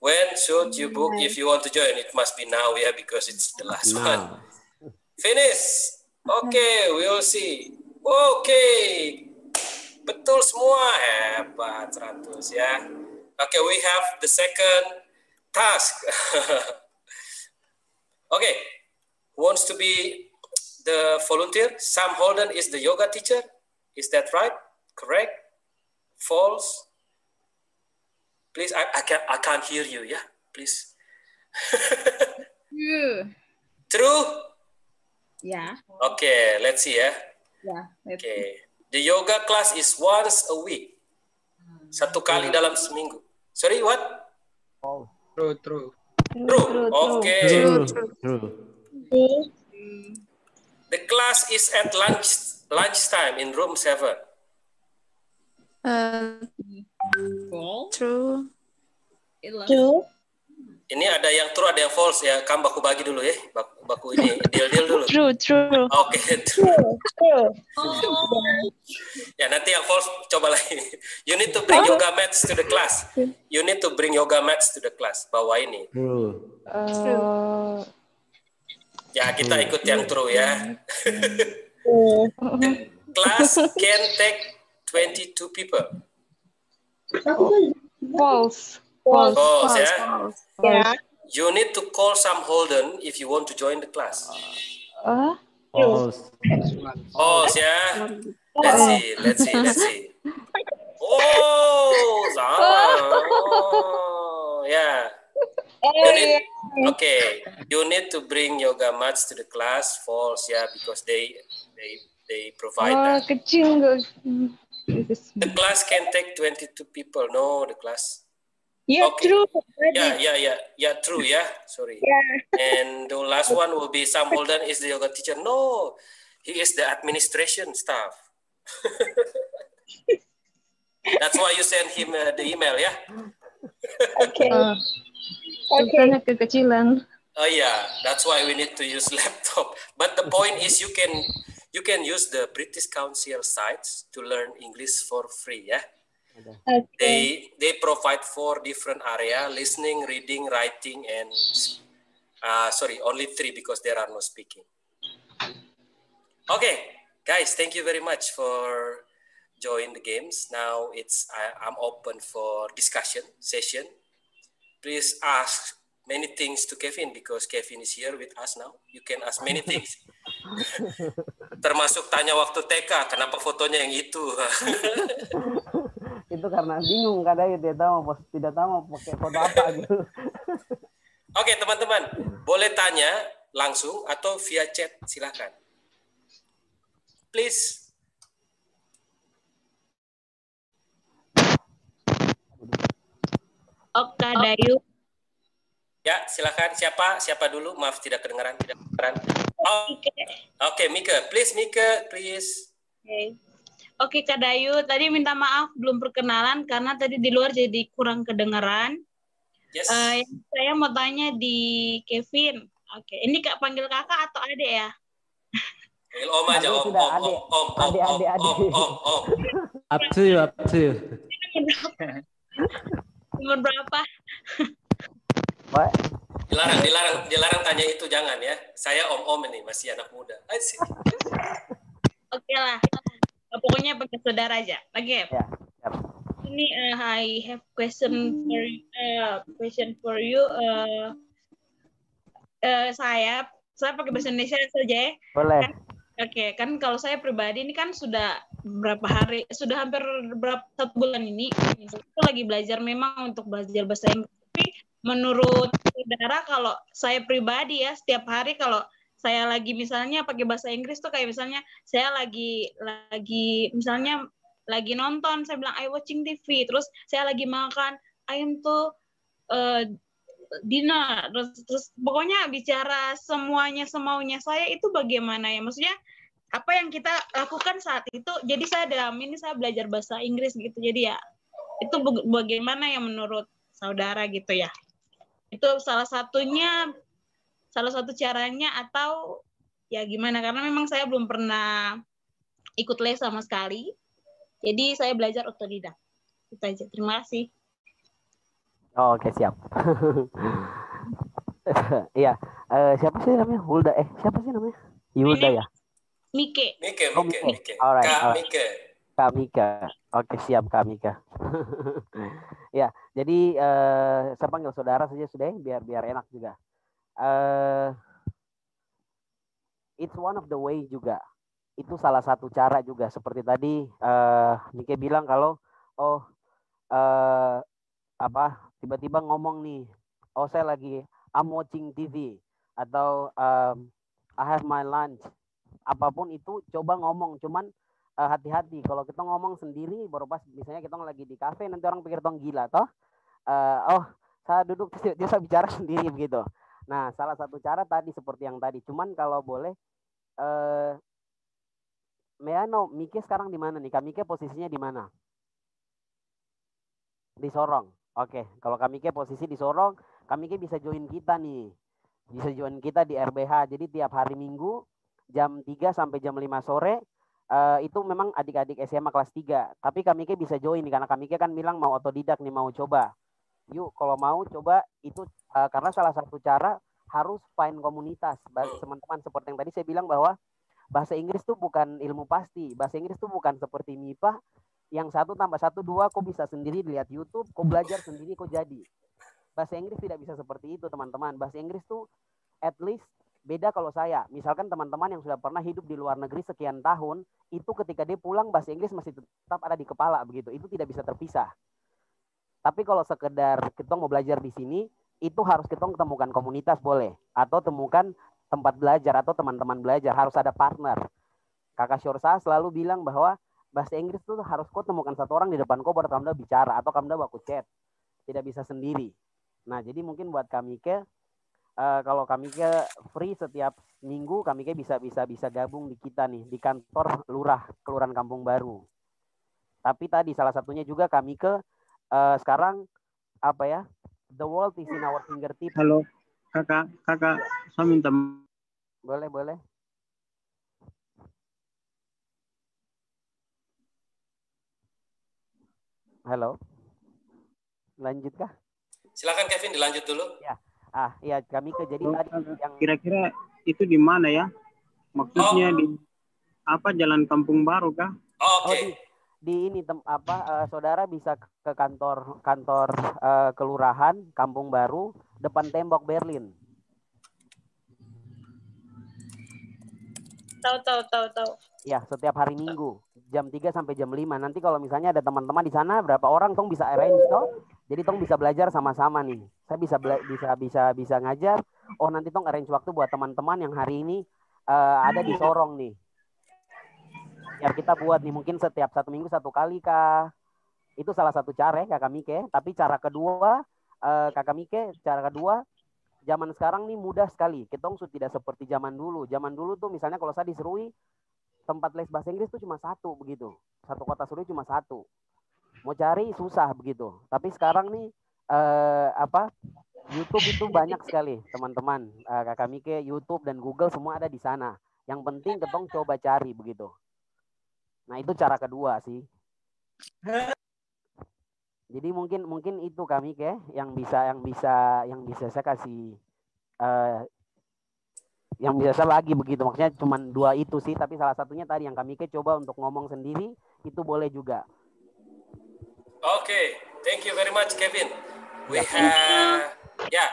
When should you book if you want to join? It must be now, yeah, because it's the last one. Now. Finish. Okay, we'll see. Okay. Betul semua. Hebat, 100 ya. Okay, we have the second task. okay. Who wants to be the volunteer? Sam Holden is the yoga teacher. Is that right? Correct? False? Please, I, I, can't, I can't hear you. Yeah, please. True. True? Yeah. Okay, let's see ya. Yeah. let's see. The yoga class is once a week. Satu kali dalam seminggu. Sorry, what? True, true. True. Okay. True. True. The class is at lunch lunchtime in room 7. Uh, true. True. Ini ada yang true, ada yang false ya. Kamu baku bagi dulu ya. Baku, baku ini deal-deal dulu. True, true. Oke, true. True. Ya, nanti yang false coba lagi. You need to bring yoga mats to the class. You need to bring yoga mats to the class. Bawa ini. True. True. Ya, kita ikut yang true ya. Class can take 22 people. False. False, ya. Yeah. You need to call Sam Holden if you want to join the class. Uh, False. False, ya. Let's see, let's see, let's see. Oh, sama. Oh, ya. You need, okay, you need to bring yoga mats to the class. False, yeah, because they they they provide oh, that. kecil nggak? The class can take 22 people. No, the class. Yeah, Okay. true. Yeah, yeah, yeah, yeah, true, yeah. Sorry. Yeah. And the last one will be Sam Holden is the yoga teacher. No, he is the administration staff. That's why you send him uh, the email, yeah? Okay. okay. kekecilan. Oh yeah, that's why we need to use laptop. But the point is you can you can use the British Council sites to learn English for free, yeah? They they provide four different area: listening, reading, writing, and uh, sorry, only three because there are no speaking. Okay, guys, thank you very much for join the games. Now it's I, I'm open for discussion session. Please ask many things to Kevin because Kevin is here with us now. You can ask many things. Termasuk tanya waktu TK, kenapa fotonya yang itu? itu karena bingung kadang tidak tahu mau tidak tahu mau pakai foto apa gitu. Oke teman-teman, boleh tanya langsung atau via chat silakan. Please. Oka Dayu. Ya, silakan. Siapa? Siapa dulu? Maaf tidak kedengaran, tidak kedengaran. Oh, Oke, Mika. Please, Mika, please. Oke. Oke Kak Dayu, tadi minta maaf belum perkenalan karena tadi di luar jadi kurang kedengaran. Yes. Eh, yang saya mau tanya di Kevin. Oke, ini kak panggil kakak atau adek ya? Panggil Om aja, Adik Om, Om, Om, adik. Om, Om, Adik, Om, adik, adik. Om, Om, Om. Up to you, up to you. Umur berapa? Pak, Dilarang, dilarang, dilarang tanya itu jangan ya. Saya Om-Om ini masih anak muda. Oke lah. Eh, Pokoknya pakai saudara aja. Oke. ya. Ini eh, I have question for eh, question for you. Eh, eh, saya saya pakai bahasa Indonesia saja ya. Boleh. Oke, kan kalau saya pribadi ini kan sudah berapa hari, sudah hampir berapa satu bulan ini, itu lagi belajar memang untuk belajar bahasa Inggris. Tapi menurut saudara kalau saya pribadi ya setiap hari kalau saya lagi misalnya pakai bahasa Inggris tuh kayak misalnya saya lagi lagi misalnya lagi nonton, saya bilang I watching TV, terus saya lagi makan, I am tuh eh, dinner. Terus, terus pokoknya bicara semuanya semaunya saya itu bagaimana ya? Maksudnya apa yang kita lakukan saat itu jadi saya dalam ini saya belajar bahasa Inggris gitu. Jadi ya itu baga- bagaimana ya menurut saudara gitu ya? Itu salah satunya salah satu caranya atau ya gimana karena memang saya belum pernah ikut les sama sekali. Jadi saya belajar otodidak. Itu aja. Terima kasih. Oh, Oke siap. Iya, Eh, siapa sih namanya? Hulda. Eh, siapa sih namanya? Yuda ya. Mike. Mike, Oh, Mike, Mike. Mike. Alright, Kak alright. Mike. Kak Mika. Oke, siap Kak Mika. ya, jadi eh saya panggil saudara saja sudah biar biar enak juga. Eh it's one of the way juga. Itu salah satu cara juga. Seperti tadi eh Mike bilang kalau oh eh apa tiba-tiba ngomong nih, oh saya lagi I'm watching TV atau um, I have my lunch. Apa pun itu coba ngomong, cuman eh, hati-hati. Kalau kita ngomong sendiri baru pas misalnya kita lagi di kafe nanti orang pikir tong gila toh? Eh, oh saya duduk dia saya bicara sendiri begitu nah salah satu cara tadi seperti yang tadi. Cuman kalau boleh eh Meano Mike sekarang di mana nih? Kak Mike posisinya di mana? Di Sorong. Oke kalau Kak Mike posisi di Sorong Kak Mike bisa join kita nih. Bisa join kita di RBH jadi tiap hari Minggu jam 3 sampai jam 5 sore eh, itu memang adik-adik SMA kelas 3. Tapi kami ke bisa join nih karena kami ke kan bilang mau otodidak nih mau coba. Yuk kalau mau coba itu eh, karena salah satu cara harus find komunitas. Ba- Teman-teman seperti yang tadi saya bilang bahwa bahasa Inggris tuh bukan ilmu pasti. Bahasa Inggris tuh bukan seperti MIPA yang satu tambah satu dua kok bisa sendiri lihat YouTube, kok belajar sendiri kok jadi. Bahasa Inggris tidak bisa seperti itu teman-teman. Bahasa Inggris tuh at least beda kalau saya. Misalkan teman-teman yang sudah pernah hidup di luar negeri sekian tahun, itu ketika dia pulang bahasa Inggris masih tetap ada di kepala begitu. Itu tidak bisa terpisah. Tapi kalau sekedar kita mau belajar di sini, itu harus kita temukan komunitas boleh atau temukan tempat belajar atau teman-teman belajar harus ada partner. Kakak Syursa selalu bilang bahwa bahasa Inggris itu harus kau temukan satu orang di depan kau baru kamu bicara atau kamu baku chat. Tidak bisa sendiri. Nah, jadi mungkin buat kami ke eh, kalau kami ke free setiap minggu kami ke bisa bisa bisa gabung di kita nih di kantor lurah kelurahan Kampung Baru. Tapi tadi salah satunya juga kami ke eh, sekarang apa ya? The world is in our fingertips. Halo, kakak, kakak, saya minta Boleh, boleh. Halo. Lanjutkah? Silakan Kevin dilanjut dulu. Ya. Ah, iya kami ke jadi tadi yang kira-kira itu di mana ya? Maksudnya di apa Jalan Kampung Baru kah? Oh, Oh, di, di ini tem, apa eh, saudara bisa ke- kantor kantor eh, kelurahan Kampung Baru depan tembok Berlin. Tahu tahu tahu tahu. Ya, setiap hari Minggu jam 3 sampai jam 5. Nanti kalau misalnya ada teman-teman di sana berapa orang tong bisa arrange toh. Jadi tong bisa belajar sama-sama nih. Saya bisa bisa bisa bisa ngajar. Oh, nanti tong arrange waktu buat teman-teman yang hari ini eh, ada di Sorong nih. Biar kita buat nih mungkin setiap satu minggu satu kali kah. Itu salah satu cara ya Kakak Mike. Tapi cara kedua eh, Kakak Mike, cara kedua zaman sekarang nih mudah sekali. Kita sudah tidak seperti zaman dulu. Zaman dulu tuh misalnya kalau saya diserui tempat les bahasa Inggris tuh cuma satu begitu. Satu kota Serui cuma satu. Mau cari susah begitu. Tapi sekarang nih eh, apa YouTube itu banyak sekali teman-teman. Eh, Kakak Mike, YouTube dan Google semua ada di sana. Yang penting ketong coba cari begitu. Nah itu cara kedua sih. Jadi mungkin mungkin itu kami ke yang bisa yang bisa yang bisa saya kasih eh yang bisa saya bagi begitu maksudnya cuma dua itu sih tapi salah satunya tadi yang kami ke coba untuk ngomong sendiri itu boleh juga. Okay, thank you very much, Kevin. We have, yeah,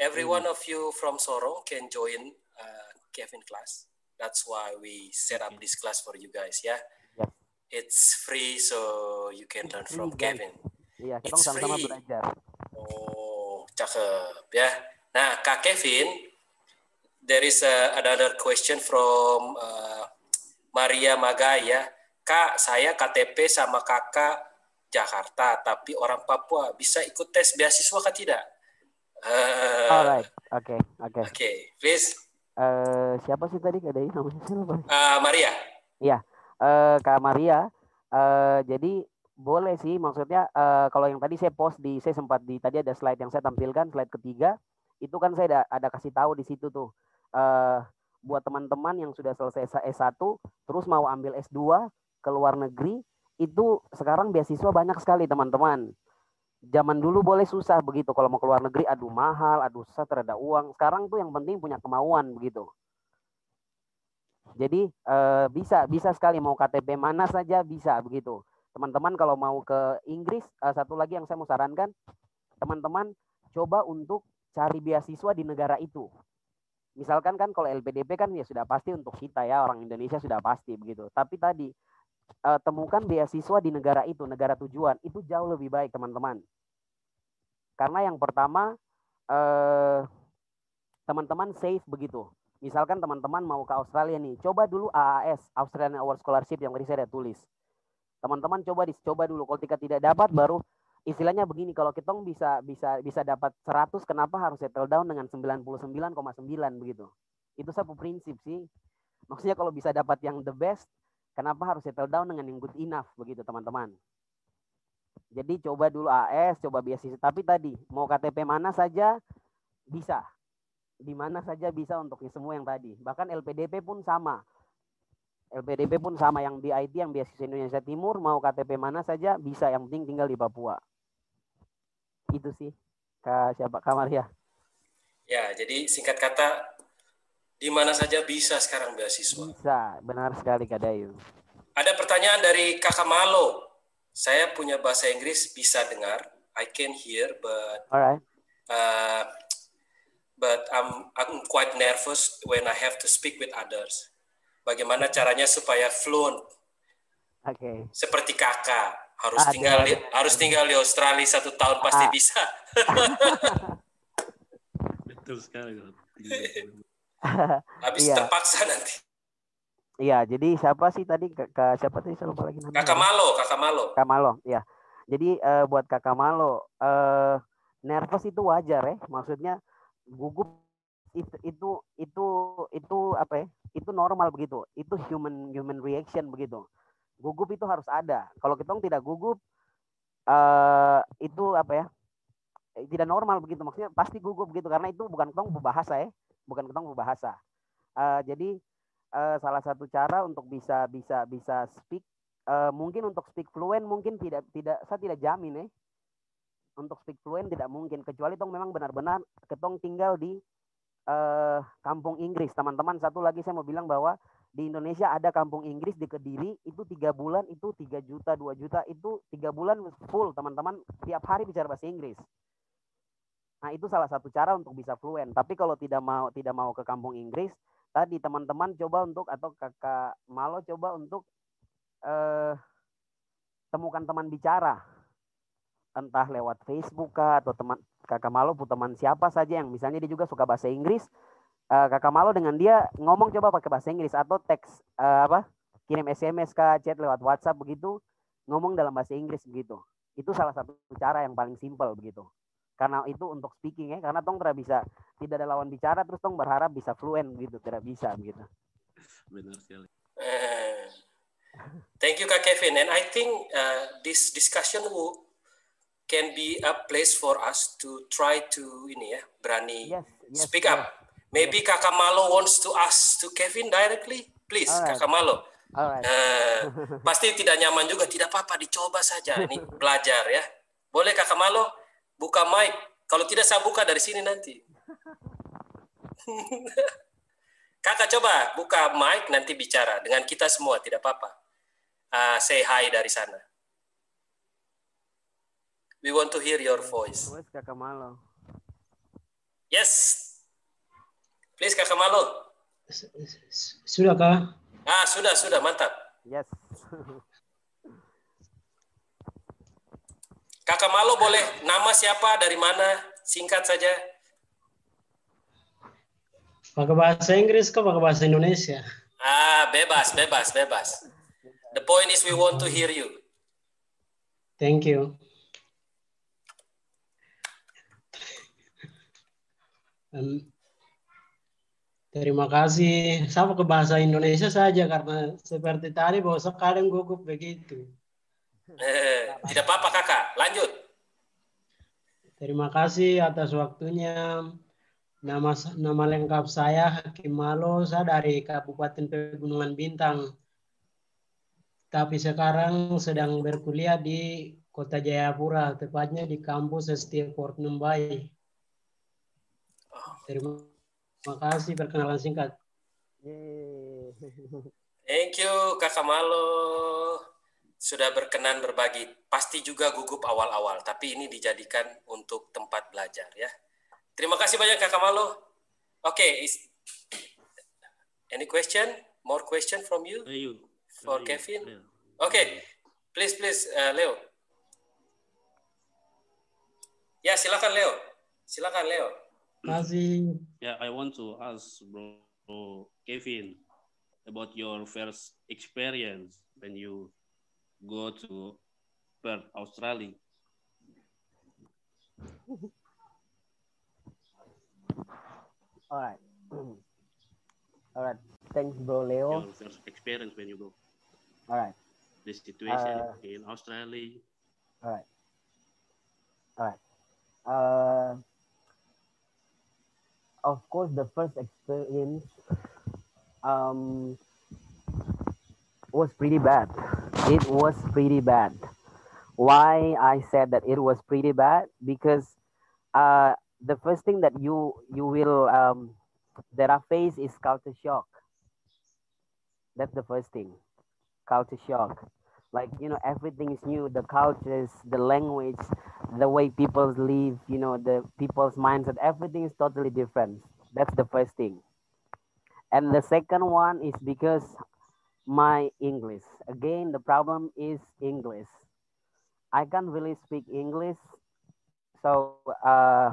every one of you from Sorong can join uh, Kevin class. That's why we set up this class for you guys. Yeah, it's free, so you can learn from. Kevin. Iya, kita It's sama-sama free. belajar. Oh, cakep ya. Nah, Kak Kevin, there is a, another question from uh, Maria Magaya. Kak, saya KTP sama kakak Jakarta, tapi orang Papua bisa ikut tes beasiswa kah tidak? Uh, Alright, oke, oke. Oke, please, Eh, siapa sih tadi ada ini namanya saya lupa. uh, Maria. Iya, eh Kak Maria. eh jadi boleh sih, maksudnya eh kalau yang tadi saya post di, saya sempat di tadi ada slide yang saya tampilkan, slide ketiga, itu kan saya ada, ada kasih tahu di situ tuh eh buat teman-teman yang sudah selesai S1 terus mau ambil S2 ke luar negeri itu sekarang beasiswa banyak sekali teman-teman. Zaman dulu boleh susah begitu kalau mau ke luar negeri aduh mahal, aduh susah terada uang. Sekarang tuh yang penting punya kemauan begitu. Jadi eh, bisa bisa sekali mau KTP mana saja bisa begitu. Teman-teman kalau mau ke Inggris eh, satu lagi yang saya mau sarankan teman-teman coba untuk cari beasiswa di negara itu. Misalkan kan kalau LPDP kan ya sudah pasti untuk kita ya orang Indonesia sudah pasti begitu. Tapi tadi eh, temukan beasiswa di negara itu, negara tujuan itu jauh lebih baik teman-teman. Karena yang pertama eh, teman-teman safe begitu. Misalkan teman-teman mau ke Australia nih, coba dulu AAS, Australian Award Scholarship yang tadi saya tulis. Teman-teman coba dicoba dulu. Kalau tidak tidak dapat baru istilahnya begini, kalau kita bisa bisa bisa dapat 100 kenapa harus settle down dengan 99,9 begitu. Itu satu prinsip sih. Maksudnya kalau bisa dapat yang the best, kenapa harus settle down dengan yang good enough begitu teman-teman. Jadi coba dulu AS, coba beasiswa. Tapi tadi mau KTP mana saja bisa di mana saja bisa untuk semua yang tadi. Bahkan LPDP pun sama. LPDP pun sama yang di IT yang beasiswa Indonesia Timur mau KTP mana saja bisa yang penting tinggal di Papua. Itu sih. Kak siapa Kak Maria? Ya, jadi singkat kata di mana saja bisa sekarang beasiswa. Bisa, benar sekali Kak Dayu. Ada pertanyaan dari Kakak Malo. Saya punya bahasa Inggris bisa dengar. I can hear but Alright. uh, but I'm I'm quite nervous when I have to speak with others. Bagaimana caranya supaya fluent Oke. seperti kakak harus Ada, tinggal di, harus tinggal di Australia satu tahun pasti Ah. bisa. Betul sekali. Habis Iya. terpaksa nanti. Iya, jadi siapa sih tadi Kak, Kak- siapa tadi saya lupa lagi namanya. Kakak Malo, kakak Malo. Kak Malo, ya. Jadi eh, buat Kakak Malo, eh nervous itu wajar ya. Maksudnya gugup itu itu itu itu apa ya? Itu normal begitu. Itu human human reaction begitu. Gugup itu harus ada. Kalau kita tidak gugup eh itu apa ya? Tidak normal begitu. Maksudnya pasti gugup begitu karena itu bukan ketong berbahasa ya. Bukan ketong berbahasa. Eh, jadi eh, salah satu cara untuk bisa bisa bisa speak eh, mungkin untuk speak fluent mungkin tidak tidak saya tidak jamin ya. Untuk speak fluent tidak mungkin kecuali tong memang benar-benar ketong tinggal di eh, kampung Inggris. Teman-teman satu lagi saya mau bilang bahwa di Indonesia ada kampung Inggris di Kediri itu tiga bulan itu tiga juta dua juta itu tiga bulan full teman-teman. Tiap hari bicara bahasa Inggris Nah, itu salah satu cara untuk bisa fluent. Tapi kalau tidak mau tidak mau ke kampung Inggris, tadi teman-teman coba untuk atau Kakak Malo coba untuk eh temukan teman bicara. Entah lewat Facebook kah atau teman Kakak Malo pun teman siapa saja yang misalnya dia juga suka bahasa Inggris. Eh, Kakak Malo dengan dia ngomong coba pakai bahasa Inggris atau teks eh, apa? kirim SMS kah, chat lewat WhatsApp begitu, ngomong dalam bahasa Inggris begitu. Itu salah satu cara yang paling simpel begitu karena itu untuk speaking ya karena tong tidak bisa tidak ada lawan bicara terus tong berharap bisa fluent gitu tidak bisa gitu Benar sekali. Thank you Kak Kevin and I think uh, this discussion will, can be a place for us to try to ini ya berani yes, speak up. Maybe Kakak Malo wants to ask to Kevin directly, please Alright. Kakak Malo. Alright. Eh, pasti tidak nyaman juga, tidak apa-apa, dicoba saja. Ini belajar ya. Boleh Kakak Malo buka mic. Kalau tidak saya buka dari sini nanti. Kakak coba buka mic nanti bicara dengan kita semua, tidak apa-apa. Ah, say hi dari sana. We want to hear your voice. Wes kakak Malo Yes. Please Kakak Malo. Sudah kah? Ah, sudah, sudah, mantap. yes Kakak Malo boleh nama siapa, dari mana, singkat saja. Pakai bahasa Inggris kah pakai bahasa Indonesia? Ah, bebas, bebas, bebas. The point is we want to hear you. Thank you. Em, terima kasih. Saya pakai bahasa Indonesia saja karena seperti tadi bahwa sekalian gugup begitu. Eh, tidak apa-apa kakak, lanjut. Terima kasih atas waktunya. Nama nama lengkap saya Hakim Malo, saya dari Kabupaten Pegunungan Bintang. Tapi sekarang sedang berkuliah di Kota Jayapura, tepatnya di kampus ST Port Numbai. Terima kasih perkenalan singkat. Thank you Kakak Malo. Sudah berkenan berbagi. Pasti juga gugup awal-awal, tapi ini dijadikan untuk tempat belajar ya. Terima kasih banyak Kakak Malo. Oke, okay, any question? More question from you? You. For Kevin? Oke, okay. please please uh, Leo. Ya, silakan Leo. Silakan Leo. Masih. Yeah, I want to ask bro, bro Kevin about your first experience when you go to Perth, Australia. All right. All right. Thanks, bro, Leo. Your first experience when you go. All right. The situation Uh, in Australia. All right. All right. Uh, of course, the first experience um, was pretty bad. It was pretty bad. Why I said that it was pretty bad because uh, the first thing that you you will um, that I face is culture shock. That's the first thing, culture shock. Like you know, everything is new. The cultures, the language, the way people live. You know, the people's mindset. Everything is totally different. That's the first thing. And the second one is because my English. Again, the problem is English. I can't really speak English. So uh,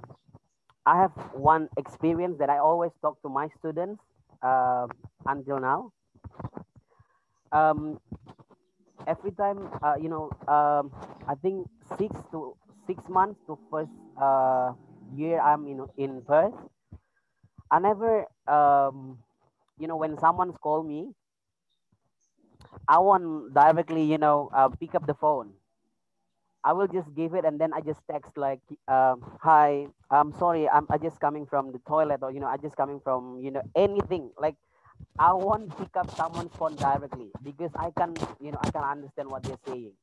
I have one experience that I always talk to my students uh, until now. Um, every time, uh, you know, um, I think six to six months to first uh, year I'm in in Perth. I never, um, you know, when someone's call me, I won't directly, you know, uh, pick up the phone. I will just give it and then I just text like, um, "Hi, I'm sorry, I'm I just coming from the toilet or you know, I just coming from you know anything like." I won't pick up someone's phone directly because I can, you know, I can understand what they're saying.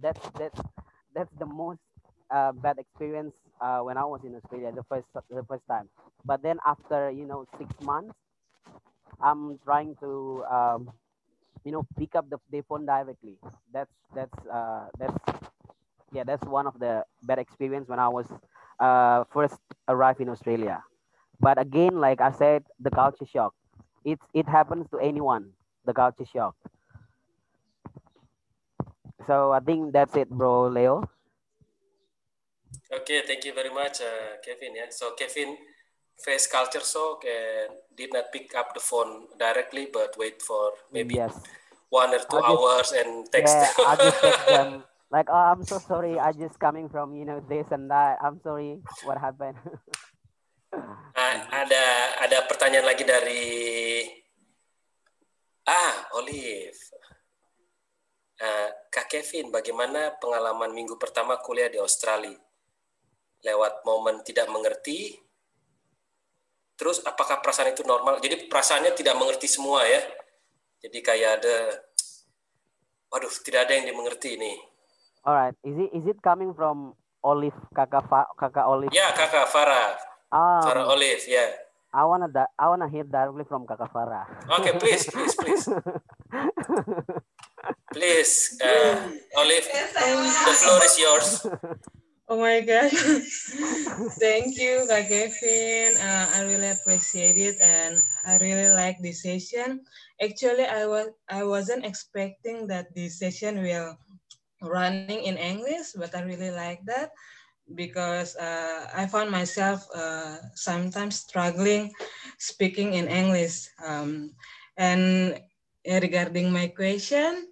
That's that's that's the most uh, bad experience uh, when I was in Australia the first the first time. But then after you know six months, I'm trying to um, you know pick up the, the phone directly. That's that's uh, that's yeah that's one of the bad experience when I was uh, first arrived in Australia. But again, like I said, the culture shock. It it happens to anyone. The culture shock. So I think that's it, bro, Leo. Okay, thank you very much, uh, Kevin. Yeah, so Kevin face culture shock and did not pick up the phone directly, but wait for maybe Yes. one or two just- hours and text. Yeah, I just text them like, oh, I'm so sorry. I just coming from you know this and that. I'm sorry. What happened? Ah, ada ada pertanyaan lagi dari ah Olive. Ah, Kak Kevin, bagaimana pengalaman minggu pertama kuliah di Australia? Lewat momen tidak mengerti. Terus apakah perasaan itu normal? Jadi perasaannya tidak mengerti semua ya. Jadi kayak ada waduh, tidak ada yang dimengerti nih. Alright. Is it is it coming from Olive Kakak Fa- Kakak Olive? Ya, Kakak Farah. Um, Farah Olive, ya. I wanna di- I wanna hear directly from Kakak Farah. Oke, please, please, please. Please, uh, Olive, the floor is yours. Oh my God. Thank you, Kak Kevin. Uh, I really appreciate it and I really like this session. Actually, I was I wasn't expecting that this session will running in English, but I really like that because uh, I found myself uh, sometimes struggling speaking in English. Um, and regarding my question,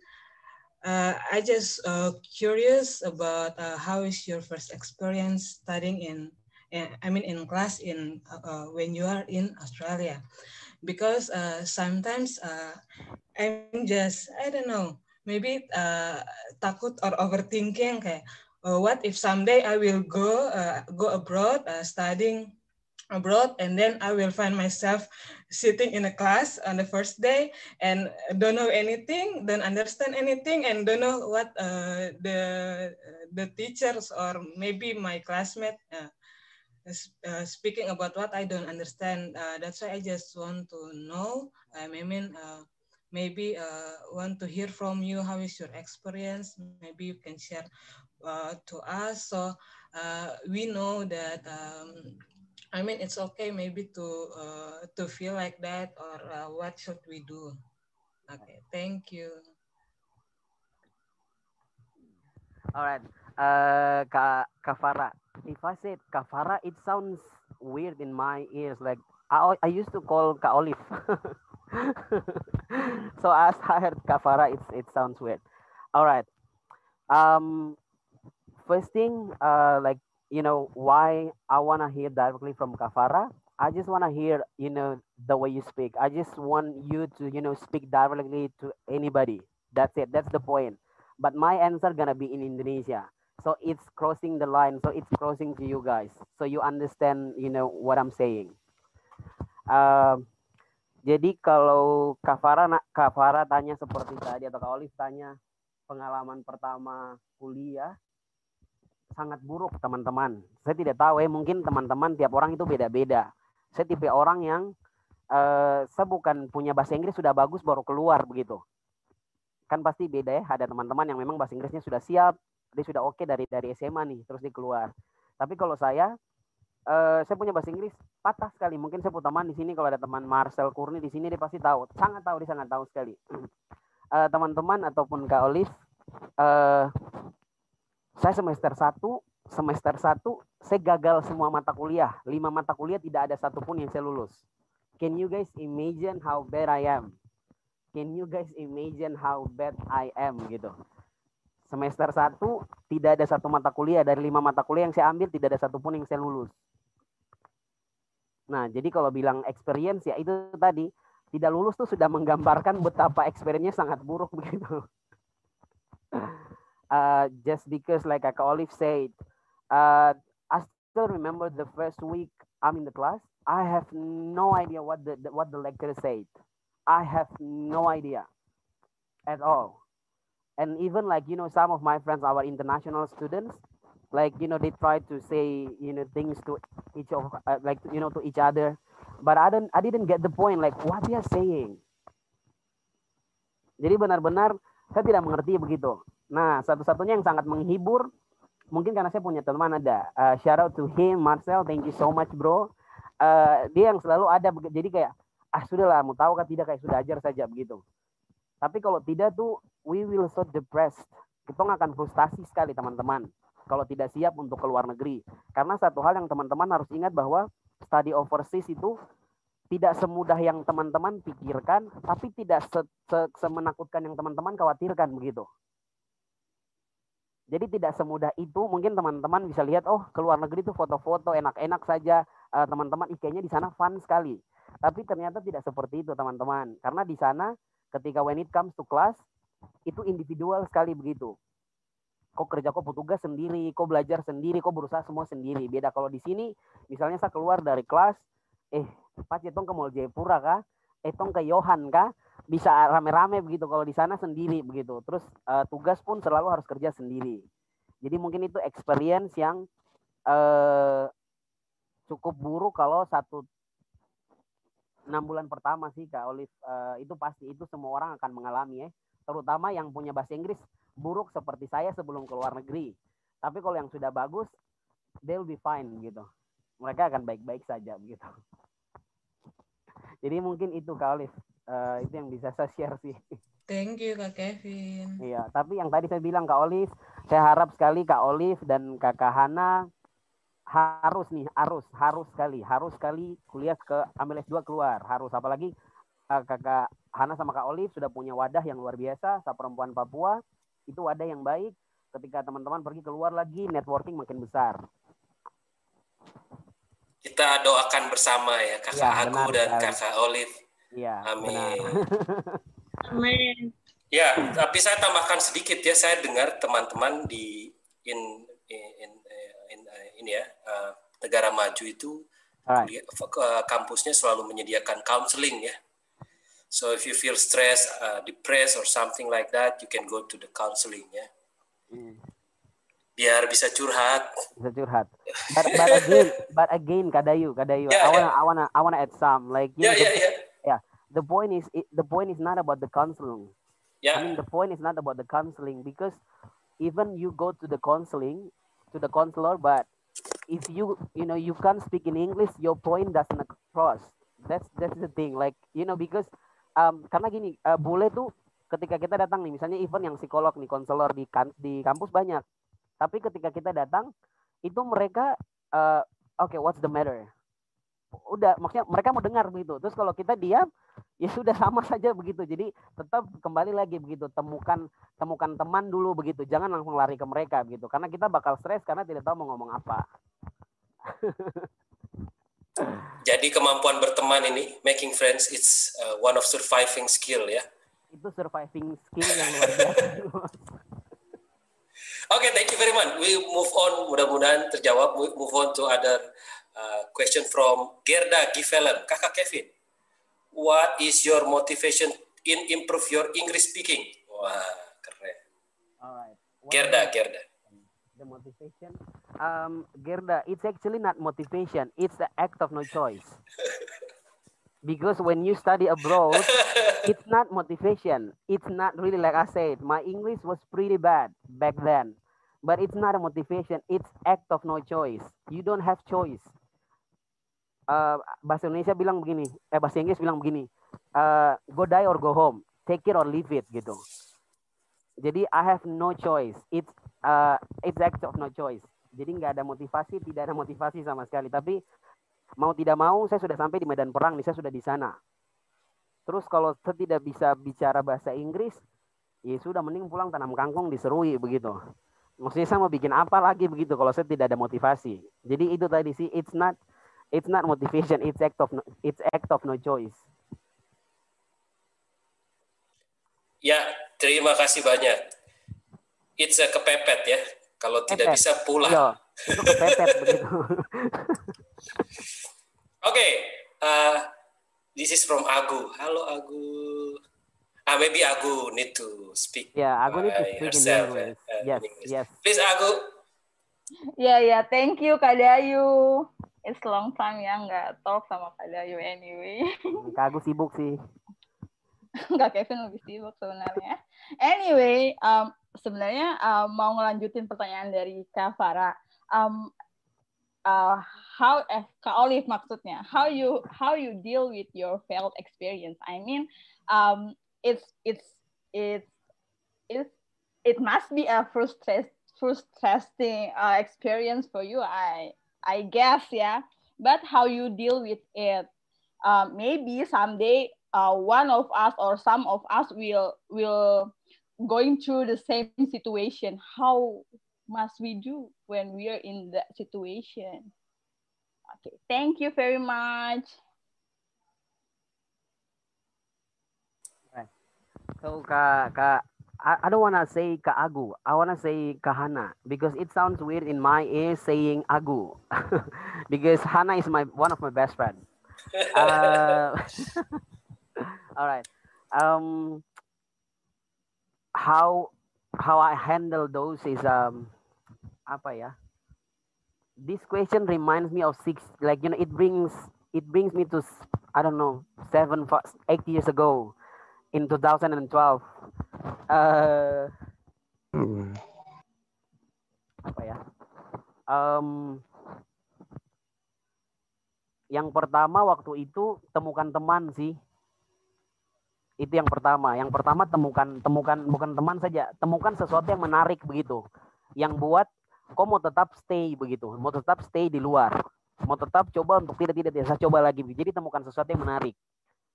uh, I just uh, curious about uh, how is your first experience studying in, in I mean in class in uh, uh, when you are in Australia, because uh, sometimes I'm just I don't know maybe takut or overthinking kayak what if someday I will go go abroad studying abroad and then I will find myself sitting in a class on the first day and don't know anything, don't understand anything and don't know what uh, the the teachers or maybe my classmate uh, uh, speaking about what I don't understand. Uh, that's why I just want to know. I mean, uh, maybe uh, want to hear from you. How is your experience? Maybe you can share to us. So we know that. Um, I mean, it's okay maybe to uh, to feel like that, or uh, what should we do? Okay, thank you. All right, uh, Ka Kafara. If I said Kafara, it sounds weird in my ears. Like I, I used to call Ka Olive. so as I heard Kafara, it's it sounds weird. All right. Um, first thing, uh, like you know, why I wanna hear directly from Kafara. I just wanna hear, you know, the way you speak. I just want you to, you know, speak directly to anybody. That's it. That's the point. But my answer gonna be in Indonesia. So it's crossing the line. So it's crossing to you guys. So you understand, you know, what I'm saying. Um, jadi kalau Kafara, Kafara tanya seperti tadi atau Kak Olive tanya pengalaman pertama kuliah, sangat buruk teman-teman. Saya tidak tahu ya, mungkin teman-teman tiap orang itu beda-beda. Saya tipe orang yang eh, saya bukan punya bahasa Inggris sudah bagus baru keluar begitu. Kan pasti beda ya, ada teman-teman yang memang bahasa Inggrisnya sudah siap, dia sudah oke dari dari SMA nih, terus dia keluar. Tapi kalau saya eh, saya punya bahasa Inggris patah sekali. Mungkin saya teman di sini kalau ada teman Marcel Kurni di sini dia pasti tahu, sangat tahu dia sangat tahu sekali. Eh, teman-teman ataupun Kak Olive eh, saya semester 1, semester 1 saya gagal semua mata kuliah. Lima mata kuliah tidak ada satupun yang saya lulus. Can you guys imagine how bad I am? Can you guys imagine how bad I am gitu. Semester 1 tidak ada satu mata kuliah dari lima mata kuliah yang saya ambil tidak ada satupun yang saya lulus. Nah, jadi kalau bilang experience ya itu tadi tidak lulus tuh sudah menggambarkan betapa experience-nya sangat buruk begitu. uh, just because like Olive said, uh, I still remember the first week I'm in the class. I have no idea what the, the what the lecturer said. I have no idea at all. And even like you know some of my friends, our international students, like you know they try to say you know things to each of uh, like you know to each other, but I don't I didn't get the point like what they are saying. Jadi benar-benar saya tidak mengerti begitu. Nah, satu-satunya yang sangat menghibur, mungkin karena saya punya teman ada. Uh, shout out to him, Marcel, thank you so much bro. Uh, dia yang selalu ada, jadi kayak, ah sudahlah, mau tahu kan tidak, kayak sudah ajar saja begitu. Tapi kalau tidak tuh, we will so depressed. Kita akan frustasi sekali teman-teman. Kalau tidak siap untuk keluar negeri. Karena satu hal yang teman-teman harus ingat bahwa study overseas itu tidak semudah yang teman-teman pikirkan, tapi tidak se se semenakutkan yang teman-teman khawatirkan begitu. Jadi tidak semudah itu. Mungkin teman-teman bisa lihat, oh ke luar negeri itu foto-foto enak-enak saja. Teman-teman uh, kayaknya di sana fun sekali. Tapi ternyata tidak seperti itu teman-teman. Karena di sana ketika when it comes to class, itu individual sekali begitu. Kok kerja kok petugas sendiri, kok belajar sendiri, kok berusaha semua sendiri. Beda kalau di sini, misalnya saya keluar dari kelas, eh Pak Cetong ke Mall Jayapura kah? Etong ke Yohan kah? Bisa rame-rame begitu. Kalau di sana sendiri begitu. Terus uh, tugas pun selalu harus kerja sendiri. Jadi mungkin itu experience yang uh, cukup buruk kalau satu enam bulan pertama sih Kak Olive uh, itu pasti itu semua orang akan mengalami ya. Terutama yang punya bahasa Inggris buruk seperti saya sebelum keluar negeri. Tapi kalau yang sudah bagus, they'll be fine gitu. Mereka akan baik-baik saja begitu. Jadi mungkin itu Kak Olive, uh, itu yang bisa saya share sih. Thank you Kak Kevin. Iya, tapi yang tadi saya bilang Kak Olive, saya harap sekali Kak Olive dan Kakak Hana harus nih, harus, harus sekali, harus sekali kuliah ke ambil S2 keluar, harus apalagi uh, Kakak Hana sama Kak Olive sudah punya wadah yang luar biasa, sa perempuan Papua, itu wadah yang baik. Ketika teman-teman pergi keluar lagi, networking makin besar. Kita doakan bersama ya Kakak ya, Aku dan sekali. Kakak Olive. Iya. Amin. Amin. Ya, tapi saya tambahkan sedikit ya. Saya dengar teman-teman di in, in, in, in ini ya uh, negara maju itu uh, kampusnya selalu menyediakan counseling ya. So if you feel stressed, uh, depressed or something like that, you can go to the counseling ya. Biar bisa curhat. Bisa curhat. But, but again, but again, Kadayu, Kadayu, Yeah, I wanna, yeah. I wanna, I wanna add some. Like, you Yeah, know, the, yeah, yeah. Yeah. The point is, it, the point is not about the counseling. Yeah. I mean, the point is not about the counseling because even you go to the counseling, to the counselor, but if you, you know, you can't speak in English, your point doesn't cross. That's that's the thing. Like, you know, because um, karena gini, uh, bule tuh ketika kita datang nih, misalnya even yang psikolog nih, konselor di kan, di kampus banyak. Tapi ketika kita datang, itu mereka, uh, oke, what's the matter? Udah, maksudnya mereka mau dengar begitu. Terus kalau kita diam, ya sudah sama saja begitu. Jadi tetap kembali lagi begitu, temukan temukan teman dulu begitu. Jangan langsung lari ke mereka begitu. Karena kita bakal stres karena tidak tahu mau ngomong apa. Jadi kemampuan berteman ini, making friends, it's uh, one of surviving skill ya. Itu surviving skill yang luar biasa. Oke, thank you very much. We move on. Mudah-mudahan terjawab. We move on to other uh, question from Gerda Givelen. Kakak Kevin, what is your motivation in improve your English speaking? Wah, keren. Alright. Gerda, Gerda. The motivation. Um, Gerda, it's actually not motivation. It's the act of no choice. Because when you study abroad, it's not motivation. It's not really like I said. My English was pretty bad back then, but it's not a motivation. It's act of no choice. You don't have choice. Uh, bahasa Indonesia bilang begini, eh bahasa Inggris bilang begini, uh, go die or go home, take it or leave it gitu. Jadi I have no choice. It's uh, it's act of no choice. Jadi nggak ada motivasi, tidak ada motivasi sama sekali. Tapi mau tidak mau saya sudah sampai di medan perang nih, saya sudah di sana. Terus kalau saya tidak bisa bicara bahasa Inggris, ya sudah mending pulang tanam kangkung diserui begitu. Maksudnya saya mau bikin apa lagi begitu kalau saya tidak ada motivasi. Jadi itu tadi sih, it's not it's not motivation, it's act of no, it's act of no choice. Ya, terima kasih banyak. It's a kepepet ya. Kalau tidak Kepepet. bisa pulang. Yo, itu kepepet begitu. Oke, uh, this is from Agu. Halo Agu. Ah, maybe Agu need to speak. Yeah, aku need to speak in English. uh, Yes, in English. yes. Please Agu. Ya ya, thank you Kak Dayu. It's long time ya nggak talk sama Kak Dayu anyway. Kak sibuk sih. Kak Kevin lebih sibuk sebenarnya. Anyway, um, sebenarnya um, mau ngelanjutin pertanyaan dari Kak Farah. Um, uh, how eh, Kak Olive maksudnya, how you how you deal with your failed experience? I mean, um, it's it's it's it's it must be a frustrating frustrating uh, experience for you. I I guess yeah, but how you deal with it? Uh, maybe someday uh, one of us or some of us will will going through the same situation. How must we do when we are in that situation? Okay, thank you very much. So Kak Kak I, I don't wanna say Kak Agu. I wanna say kahana because it sounds weird in my ear saying Agu because Hana is my one of my best friend. Uh, all right. Um, how how I handle those is um apa ya? This question reminds me of six like you know it brings it brings me to I don't know seven eight years ago in 2012. Uh, apa ya? Um, yang pertama waktu itu temukan teman sih. Itu yang pertama. Yang pertama temukan temukan bukan teman saja, temukan sesuatu yang menarik begitu. Yang buat kok mau tetap stay begitu, mau tetap stay di luar, mau tetap coba untuk tidak tidak saya coba lagi. Jadi temukan sesuatu yang menarik.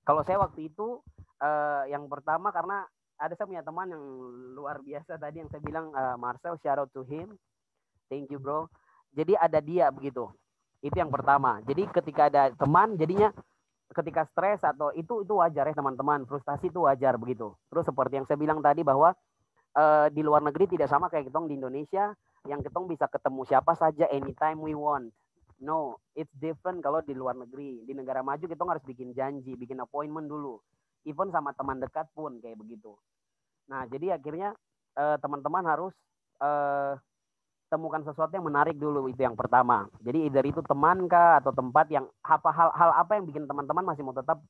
Kalau saya waktu itu eh, yang pertama karena ada saya punya teman yang luar biasa tadi yang saya bilang eh, Marcel shout out to him. Thank you bro. Jadi ada dia begitu. Itu yang pertama. Jadi ketika ada teman jadinya ketika stres atau itu itu wajar ya teman-teman. Frustasi itu wajar begitu. Terus seperti yang saya bilang tadi bahwa eh, di luar negeri tidak sama kayak kita di Indonesia yang kita bisa ketemu siapa saja anytime we want. No, it's different kalau di luar negeri. Di negara maju kita harus bikin janji, bikin appointment dulu. Even sama teman dekat pun kayak begitu. Nah, jadi akhirnya eh, teman-teman harus eh, temukan sesuatu yang menarik dulu itu yang pertama. Jadi either itu teman kah atau tempat yang apa hal hal apa yang bikin teman-teman masih mau tetap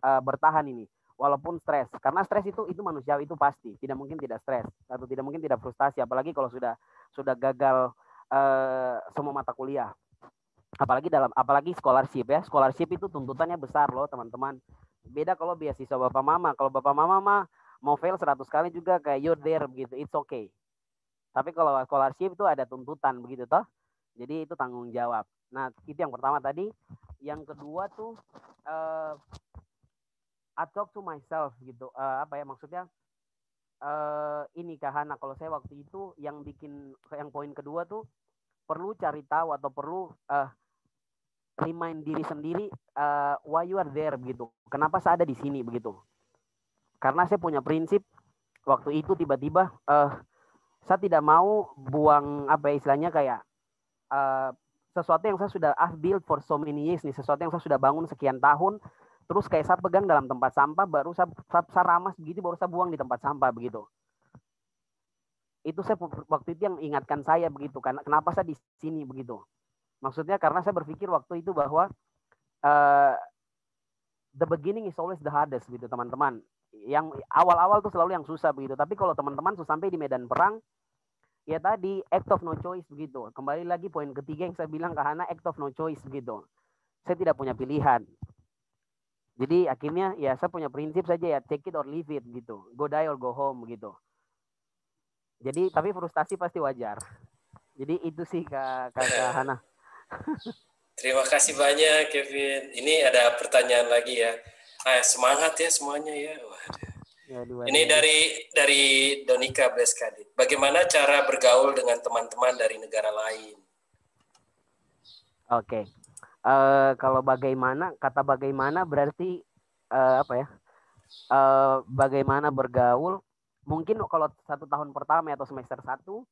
eh, bertahan ini walaupun stres. Karena stres itu itu manusiawi itu pasti, tidak mungkin tidak stres atau tidak mungkin tidak frustasi apalagi kalau sudah sudah gagal eh, semua mata kuliah apalagi dalam apalagi scholarship ya. Scholarship itu tuntutannya besar loh teman-teman. Beda kalau beasiswa bapak mama. Kalau bapak mama mah mau fail 100 kali juga kayak you're there begitu. It's okay. Tapi kalau scholarship itu ada tuntutan begitu toh. Jadi itu tanggung jawab. Nah itu yang pertama tadi. Yang kedua tuh uh, I talk to myself gitu. Uh, apa ya maksudnya? Uh, ini kahana kalau saya waktu itu yang bikin yang poin kedua tuh perlu cari tahu atau perlu uh, remind diri sendiri uh, why you are there begitu. Kenapa saya ada di sini begitu? Karena saya punya prinsip waktu itu tiba-tiba uh, saya tidak mau buang apa ya istilahnya kayak uh, sesuatu yang saya sudah I've built for so many years nih, sesuatu yang saya sudah bangun sekian tahun, terus kayak saya pegang dalam tempat sampah, baru saya, saya, saya ramas begitu, baru saya buang di tempat sampah begitu itu saya waktu itu yang ingatkan saya begitu karena kenapa saya di sini begitu. Maksudnya karena saya berpikir waktu itu bahwa uh, the beginning is always the hardest gitu teman-teman. Yang awal-awal tuh selalu yang susah begitu tapi kalau teman-teman tuh sampai di medan perang ya tadi act of no choice begitu. Kembali lagi poin ketiga yang saya bilang ke Hana act of no choice begitu. Saya tidak punya pilihan. Jadi akhirnya ya saya punya prinsip saja ya take it or leave it gitu go die or go home gitu jadi tapi frustasi pasti wajar. Jadi itu sih Kak, Kak, Kak Hana. Terima kasih banyak Kevin. Ini ada pertanyaan lagi ya. Ah, semangat ya semuanya ya. Waduh. Ya, Ini dari dari Donika Bleskadit. Bagaimana cara bergaul dengan teman-teman dari negara lain? Oke. Okay. Uh, kalau bagaimana kata bagaimana berarti uh, apa ya? Uh, bagaimana bergaul mungkin kalau satu tahun pertama atau semester satu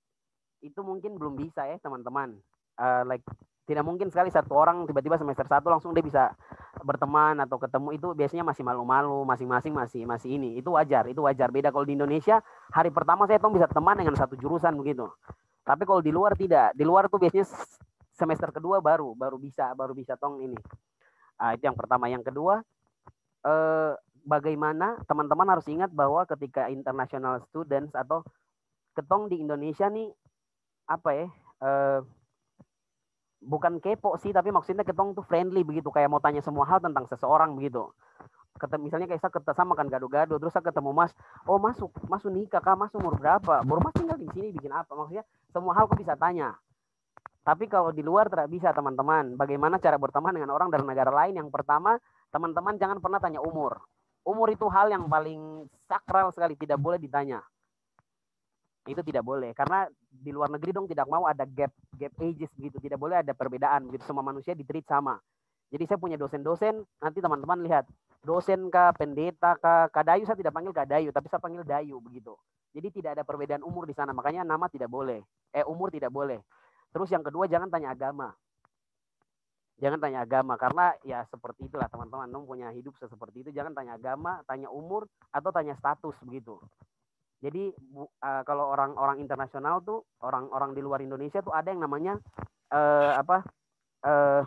itu mungkin belum bisa ya teman-teman. Uh, like tidak mungkin sekali satu orang tiba-tiba semester satu langsung dia bisa berteman atau ketemu. Itu biasanya masih malu-malu masing-masing masih masih ini. Itu wajar itu wajar. Beda kalau di Indonesia hari pertama saya tong bisa teman dengan satu jurusan begitu. Tapi kalau di luar tidak. Di luar tuh biasanya semester kedua baru baru bisa baru bisa tong ini. Uh, itu yang pertama. Yang kedua eh, bagaimana teman-teman harus ingat bahwa ketika international students atau ketong di Indonesia nih apa ya uh, bukan kepo sih tapi maksudnya ketong tuh friendly begitu kayak mau tanya semua hal tentang seseorang begitu. Ketemu misalnya kayak saya ketemu sama kan gado-gado terus saya ketemu mas oh masuk masuk nikah kak mas umur berapa? Baru mas tinggal di sini bikin apa? Maksudnya semua hal kok bisa tanya. Tapi kalau di luar tidak bisa teman-teman. Bagaimana cara berteman dengan orang dari negara lain? Yang pertama teman-teman jangan pernah tanya umur Umur itu hal yang paling sakral sekali, tidak boleh ditanya. Itu tidak boleh karena di luar negeri dong tidak mau ada gap gap ages gitu, tidak boleh ada perbedaan gitu. Semua manusia ditreat sama. Jadi saya punya dosen-dosen, nanti teman-teman lihat, dosen kah, pendeta kah, kadayu saya tidak panggil kadayu, tapi saya panggil dayu begitu. Jadi tidak ada perbedaan umur di sana, makanya nama tidak boleh, eh umur tidak boleh. Terus yang kedua jangan tanya agama jangan tanya agama karena ya seperti itulah teman-teman dong punya hidup seperti itu jangan tanya agama tanya umur atau tanya status begitu. Jadi bu, uh, kalau orang-orang internasional tuh orang-orang di luar Indonesia tuh ada yang namanya uh, apa uh,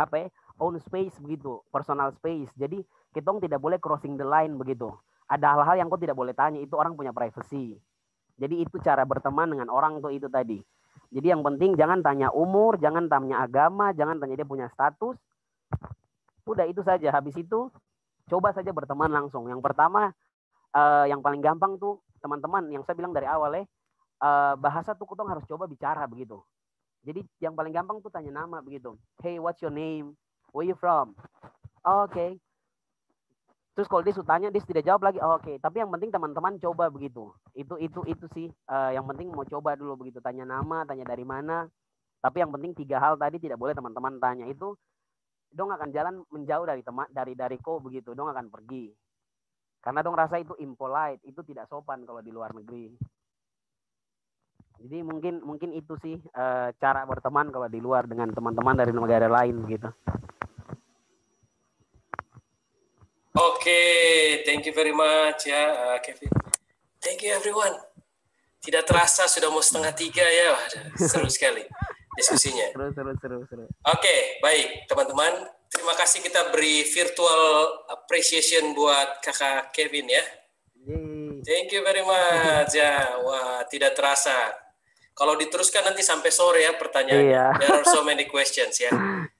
apa ya own space begitu personal space. Jadi kita tidak boleh crossing the line begitu. Ada hal-hal yang kau tidak boleh tanya itu orang punya privacy. Jadi itu cara berteman dengan orang tuh itu tadi jadi yang penting jangan tanya umur, jangan tanya agama, jangan tanya dia punya status. Udah itu saja. Habis itu coba saja berteman langsung. Yang pertama uh, yang paling gampang tuh teman-teman yang saya bilang dari awal ya, uh, bahasa tuh kita harus coba bicara begitu. Jadi yang paling gampang tuh tanya nama begitu. Hey, what's your name? Where you from? Oh, Oke. Okay. Terus kalau dia tanya dia tidak jawab lagi. Oh, Oke, okay. tapi yang penting teman-teman coba begitu. Itu itu itu sih uh, yang penting mau coba dulu begitu. Tanya nama, tanya dari mana. Tapi yang penting tiga hal tadi tidak boleh teman-teman tanya itu dong akan jalan menjauh dari teman dari dari ko begitu dong akan pergi karena dong rasa itu impolite itu tidak sopan kalau di luar negeri Jadi mungkin mungkin itu sih eh, cara berteman kalau di luar dengan teman-teman dari negara lain gitu. Oke, thank you very much ya uh, Kevin. Thank you everyone. Tidak terasa sudah mau setengah tiga ya, seru sekali diskusinya. Seru seru seru seru. Oke, baik teman-teman. Terima kasih kita beri virtual appreciation buat kakak Kevin ya. Thank you very much ya. Wah, tidak terasa. Kalau diteruskan nanti sampai sore ya pertanyaannya. Iya. There are so many questions ya.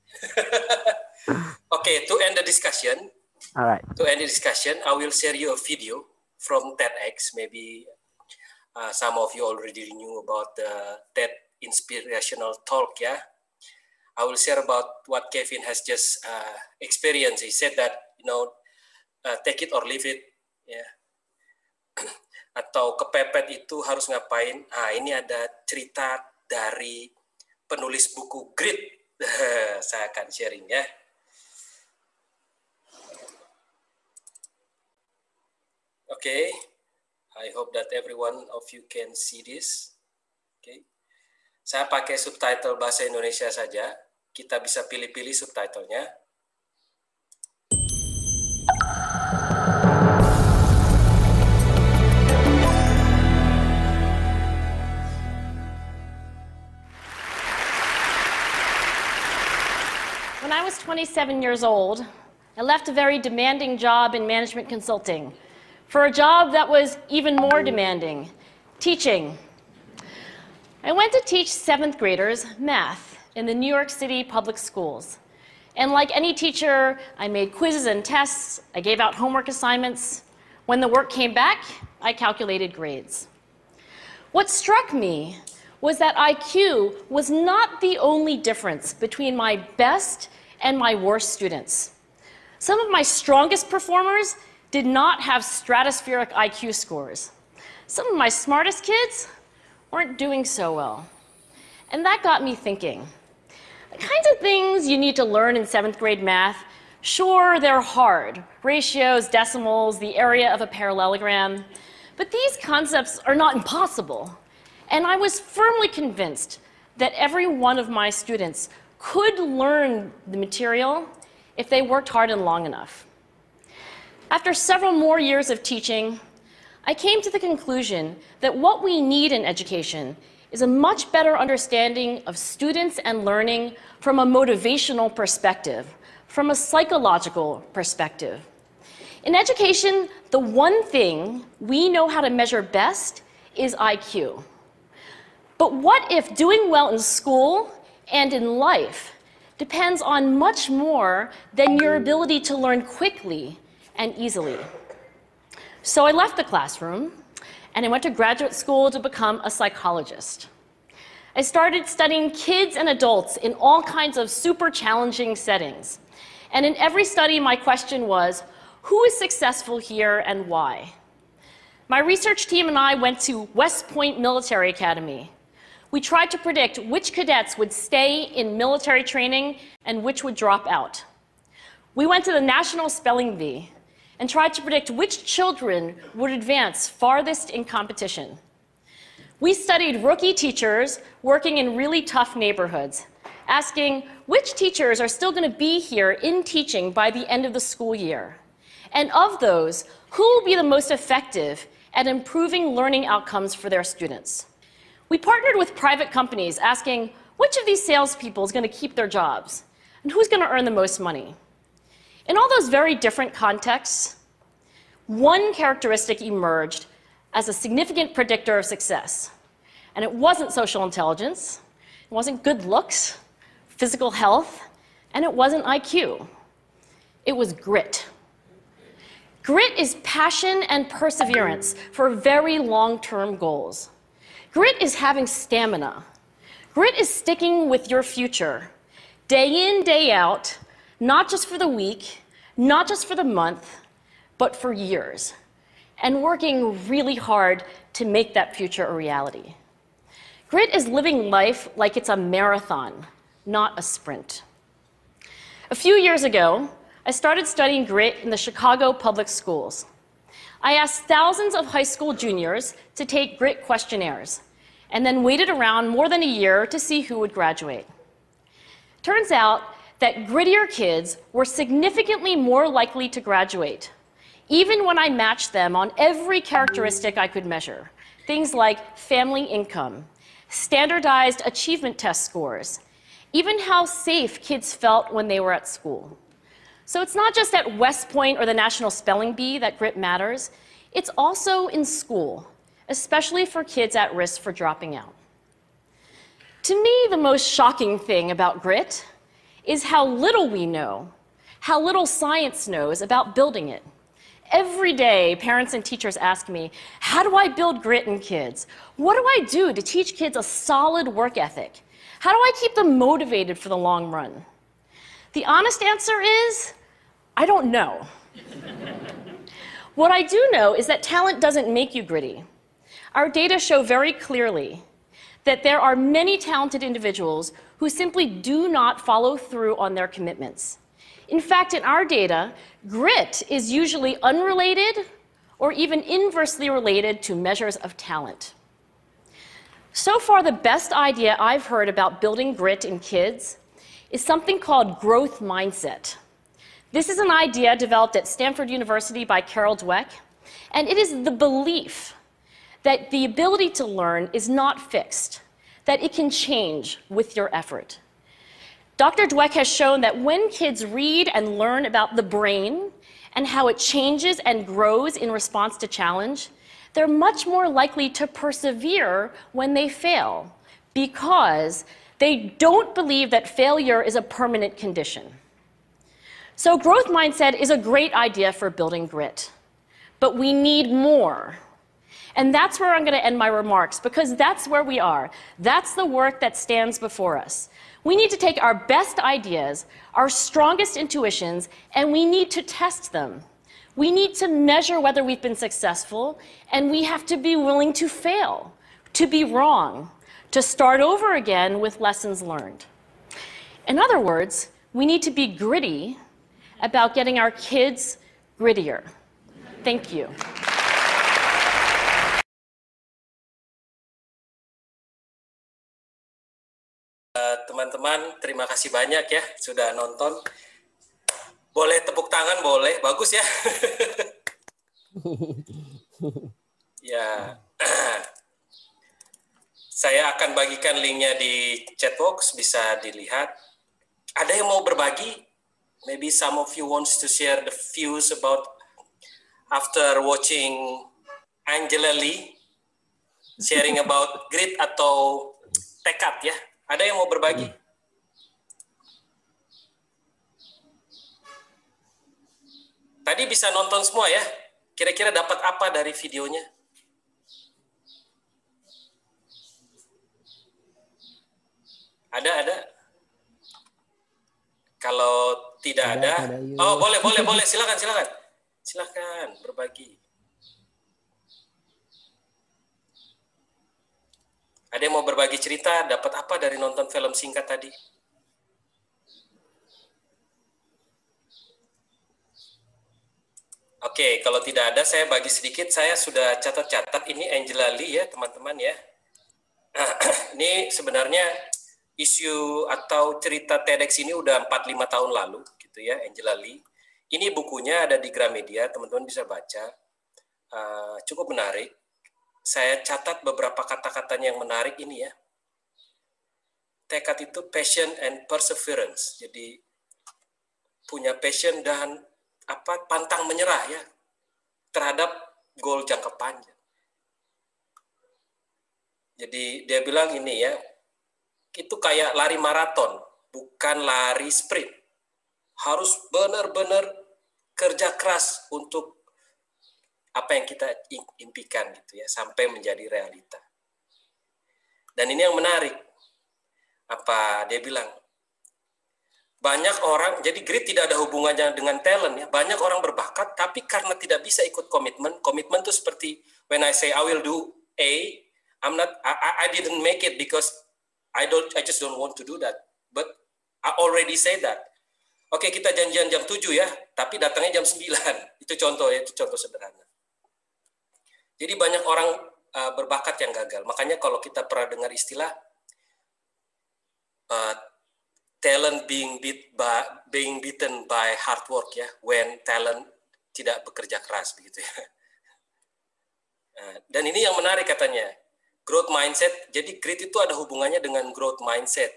Oke, to end the discussion, Alright. to end the discussion, I will share you a video from TEDx. Maybe uh, some of you already knew about the TED inspirational talk. Yeah, I will share about what Kevin has just uh, experienced. He said that you know, uh, take it or leave it. Yeah. Atau kepepet itu harus ngapain? Ah, ini ada cerita dari penulis buku Grit. Saya akan sharing ya. Okay, I hope that every one of you can see this. Okay, saya pakai subtitle bahasa Indonesia saja. Kita bisa pilih-pilih subtitlenya. When I was 27 years old, I left a very demanding job in management consulting for a job that was even more demanding teaching. I went to teach seventh graders math in the New York City public schools. And like any teacher, I made quizzes and tests, I gave out homework assignments. When the work came back, I calculated grades. What struck me was that IQ was not the only difference between my best and my worst students. Some of my strongest performers did not have stratospheric IQ scores. Some of my smartest kids weren't doing so well. And that got me thinking. The kinds of things you need to learn in seventh grade math, sure, they're hard ratios, decimals, the area of a parallelogram. But these concepts are not impossible. And I was firmly convinced that every one of my students could learn the material if they worked hard and long enough. After several more years of teaching, I came to the conclusion that what we need in education is a much better understanding of students and learning from a motivational perspective, from a psychological perspective. In education, the one thing we know how to measure best is IQ. But what if doing well in school and in life depends on much more than your ability to learn quickly and easily? So I left the classroom and I went to graduate school to become a psychologist. I started studying kids and adults in all kinds of super challenging settings. And in every study, my question was who is successful here and why? My research team and I went to West Point Military Academy. We tried to predict which cadets would stay in military training and which would drop out. We went to the National Spelling Bee and tried to predict which children would advance farthest in competition. We studied rookie teachers working in really tough neighborhoods, asking which teachers are still going to be here in teaching by the end of the school year. And of those, who will be the most effective at improving learning outcomes for their students? We partnered with private companies asking which of these salespeople is going to keep their jobs and who's going to earn the most money. In all those very different contexts, one characteristic emerged as a significant predictor of success. And it wasn't social intelligence, it wasn't good looks, physical health, and it wasn't IQ. It was grit. Grit is passion and perseverance for very long term goals. Grit is having stamina. Grit is sticking with your future, day in, day out, not just for the week, not just for the month, but for years, and working really hard to make that future a reality. Grit is living life like it's a marathon, not a sprint. A few years ago, I started studying grit in the Chicago public schools. I asked thousands of high school juniors to take grit questionnaires, and then waited around more than a year to see who would graduate. Turns out that grittier kids were significantly more likely to graduate, even when I matched them on every characteristic I could measure. Things like family income, standardized achievement test scores, even how safe kids felt when they were at school. So it's not just at West Point or the National Spelling Bee that grit matters, it's also in school, especially for kids at risk for dropping out. To me, the most shocking thing about grit is how little we know, how little science knows about building it. Every day, parents and teachers ask me, How do I build grit in kids? What do I do to teach kids a solid work ethic? How do I keep them motivated for the long run? The honest answer is, I don't know. what I do know is that talent doesn't make you gritty. Our data show very clearly that there are many talented individuals who simply do not follow through on their commitments. In fact, in our data, grit is usually unrelated or even inversely related to measures of talent. So far, the best idea I've heard about building grit in kids is something called growth mindset. This is an idea developed at Stanford University by Carol Dweck, and it is the belief that the ability to learn is not fixed, that it can change with your effort. Dr. Dweck has shown that when kids read and learn about the brain and how it changes and grows in response to challenge, they're much more likely to persevere when they fail because they don't believe that failure is a permanent condition. So, growth mindset is a great idea for building grit, but we need more. And that's where I'm going to end my remarks because that's where we are. That's the work that stands before us. We need to take our best ideas, our strongest intuitions, and we need to test them. We need to measure whether we've been successful, and we have to be willing to fail, to be wrong, to start over again with lessons learned. In other words, we need to be gritty about getting our kids grittier. Thank you. Teman-teman, terima kasih banyak ya sudah nonton. Boleh tepuk tangan, boleh. Bagus ya. ya. Saya akan bagikan linknya di chat box, bisa dilihat. Ada yang mau berbagi? Maybe some of you wants to share the views about after watching Angela Lee sharing about grit atau tekad ya. Ada yang mau berbagi? Tadi bisa nonton semua ya. Kira-kira dapat apa dari videonya? Ada, ada. Kalau tidak ada, oh boleh, boleh, boleh. Silakan, silakan, silakan berbagi. Ada yang mau berbagi cerita? Dapat apa dari nonton film singkat tadi? Oke, kalau tidak ada, saya bagi sedikit. Saya sudah catat-catat. Ini Angela Lee ya, teman-teman ya. ini sebenarnya isu atau cerita TEDx ini udah 4-5 tahun lalu, gitu ya, Angela Lee. Ini bukunya ada di Gramedia, teman-teman bisa baca. Uh, cukup menarik. Saya catat beberapa kata-katanya yang menarik ini ya. Tekad itu passion and perseverance. Jadi punya passion dan apa pantang menyerah ya terhadap goal jangka panjang. Jadi dia bilang ini ya, itu kayak lari maraton, bukan lari sprint. Harus benar-benar kerja keras untuk apa yang kita impikan gitu ya sampai menjadi realita. Dan ini yang menarik. Apa dia bilang? banyak orang jadi grit tidak ada hubungannya dengan talent ya banyak orang berbakat tapi karena tidak bisa ikut komitmen komitmen itu seperti when I say I will do A I'm not I, I didn't make it because I don't I just don't want to do that but I already say that oke kita janjian jam 7 ya tapi datangnya jam 9 itu contoh ya itu contoh sederhana jadi banyak orang uh, berbakat yang gagal. Makanya kalau kita pernah dengar istilah uh, talent being beat by being beaten by hard work ya, when talent tidak bekerja keras begitu ya. Nah, dan ini yang menarik katanya, growth mindset. Jadi grit itu ada hubungannya dengan growth mindset.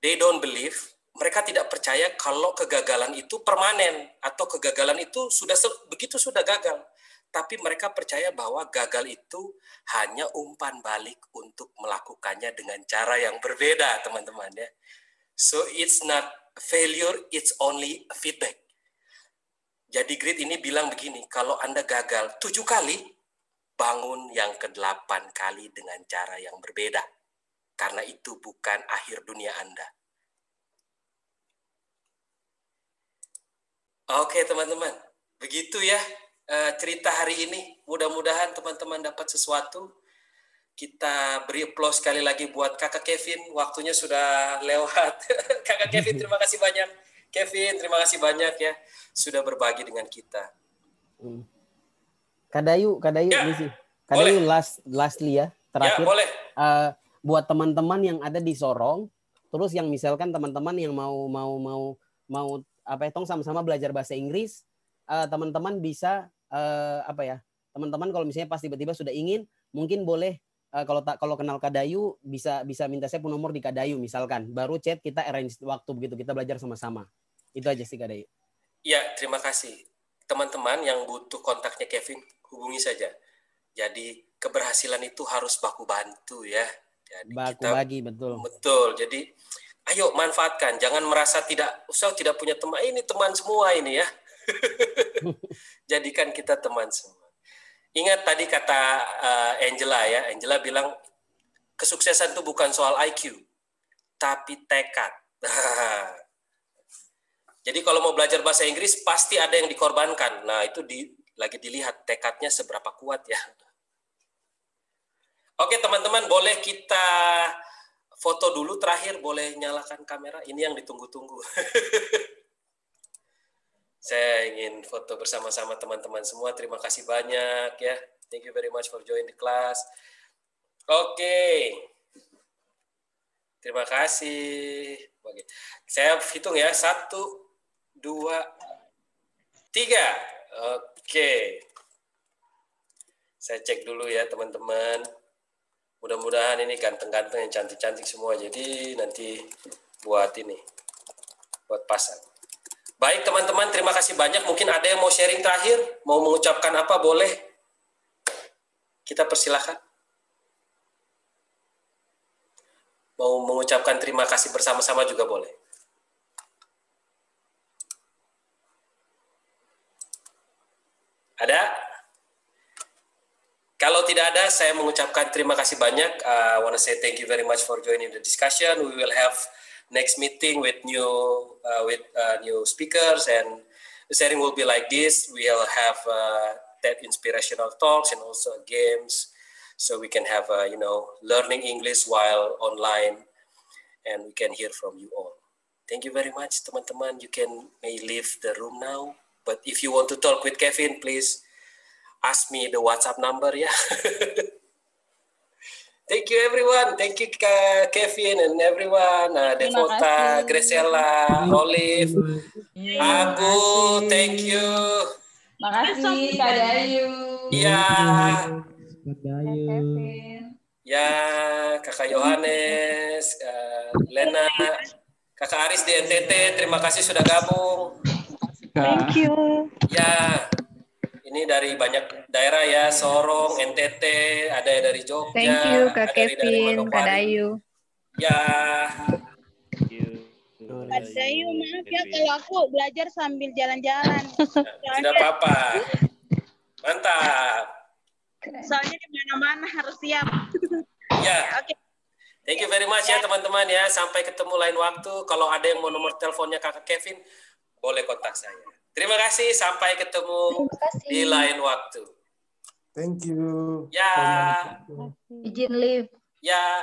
They don't believe, mereka tidak percaya kalau kegagalan itu permanen atau kegagalan itu sudah begitu sudah gagal. Tapi mereka percaya bahwa gagal itu hanya umpan balik untuk melakukannya dengan cara yang berbeda, teman-teman ya. So it's not failure, it's only feedback. Jadi grit ini bilang begini, kalau Anda gagal tujuh kali, bangun yang kedelapan kali dengan cara yang berbeda. Karena itu bukan akhir dunia Anda. Oke teman-teman, begitu ya eh, cerita hari ini. Mudah-mudahan teman-teman dapat sesuatu. Kita beri applause sekali lagi buat kakak Kevin. Waktunya sudah lewat. kakak Kevin terima kasih banyak. Kevin terima kasih banyak ya sudah berbagi dengan kita. Hmm. Kadayu, Kadayu Ya, sih. Kadayu boleh. last lastly ya, terakhir. boleh. Eh, buat teman-teman yang ada di Sorong, terus yang misalkan teman-teman yang mau mau mau mau apa ya, tong sama-sama belajar bahasa Inggris, eh, teman-teman bisa eh, apa ya? Teman-teman kalau misalnya pas tiba-tiba sudah ingin, mungkin boleh eh, kalau tak kalau kenal Kadayu bisa bisa minta saya pun nomor di Kadayu misalkan, baru chat kita arrange waktu begitu kita belajar sama-sama. Itu aja sih Kadayu. Ya, terima kasih. Teman-teman yang butuh kontaknya Kevin, hubungi saja. Jadi keberhasilan itu harus baku bantu ya. Jadi Baku kita bagi betul. betul. Jadi ayo manfaatkan, jangan merasa tidak usah tidak punya teman. Ini teman semua ini ya. Jadikan kita teman semua. Ingat tadi kata eh, Angela ya, Angela bilang kesuksesan itu bukan soal IQ, tapi tekad. Jadi kalau mau belajar bahasa Inggris pasti ada yang dikorbankan. Nah itu di, lagi dilihat tekadnya seberapa kuat ya. Oke teman-teman boleh kita foto dulu terakhir boleh nyalakan kamera. Ini yang ditunggu-tunggu. Saya ingin foto bersama-sama teman-teman semua. Terima kasih banyak ya. Thank you very much for join the class. Oke. Terima kasih. Saya hitung ya. Satu, dua, tiga. Oke. Saya cek dulu ya teman-teman. Mudah-mudahan ini ganteng-ganteng yang cantik-cantik semua. Jadi nanti buat ini. Buat pasang. Baik teman-teman, terima kasih banyak. Mungkin ada yang mau sharing terakhir, mau mengucapkan apa, boleh. Kita persilahkan. Mau mengucapkan terima kasih bersama-sama juga boleh. Ada? Kalau tidak ada, saya mengucapkan terima kasih banyak. Uh, I want to say thank you very much for joining the discussion. We will have next meeting with new uh, with uh, new speakers, and the setting will be like this. We'll have uh, that inspirational talks and also games, so we can have uh, you know learning English while online, and we can hear from you all. Thank you very much, teman-teman. You can may leave the room now, but if you want to talk with Kevin, please ask me the WhatsApp number ya. Thank you everyone. Thank you Ka- Kevin and everyone. Uh, Devota. Graciela, Olive, Aku, thank you. Makasih Kak Dayu. Ya, ya Kakak Yohanes, uh, Lena, Kakak Aris di NTT, terima kasih sudah gabung. Thank you. Ya, ini dari banyak daerah ya, Sorong, NTT, ada yang dari Jogja, Thank you Kak ada dari, dari Kevin, Kak. Dayu. Ya, Kak Dayu, maaf ya kalau aku belajar sambil jalan-jalan. tidak apa-apa. Mantap. Soalnya di mana-mana harus siap. Ya. Thank you very much ya teman-teman ya. Sampai ketemu lain waktu. Kalau ada yang mau nomor teleponnya Kakak Kevin, boleh kontak saya. Terima kasih. Sampai ketemu di lain waktu. Thank you. Ya. Izin live. Ya.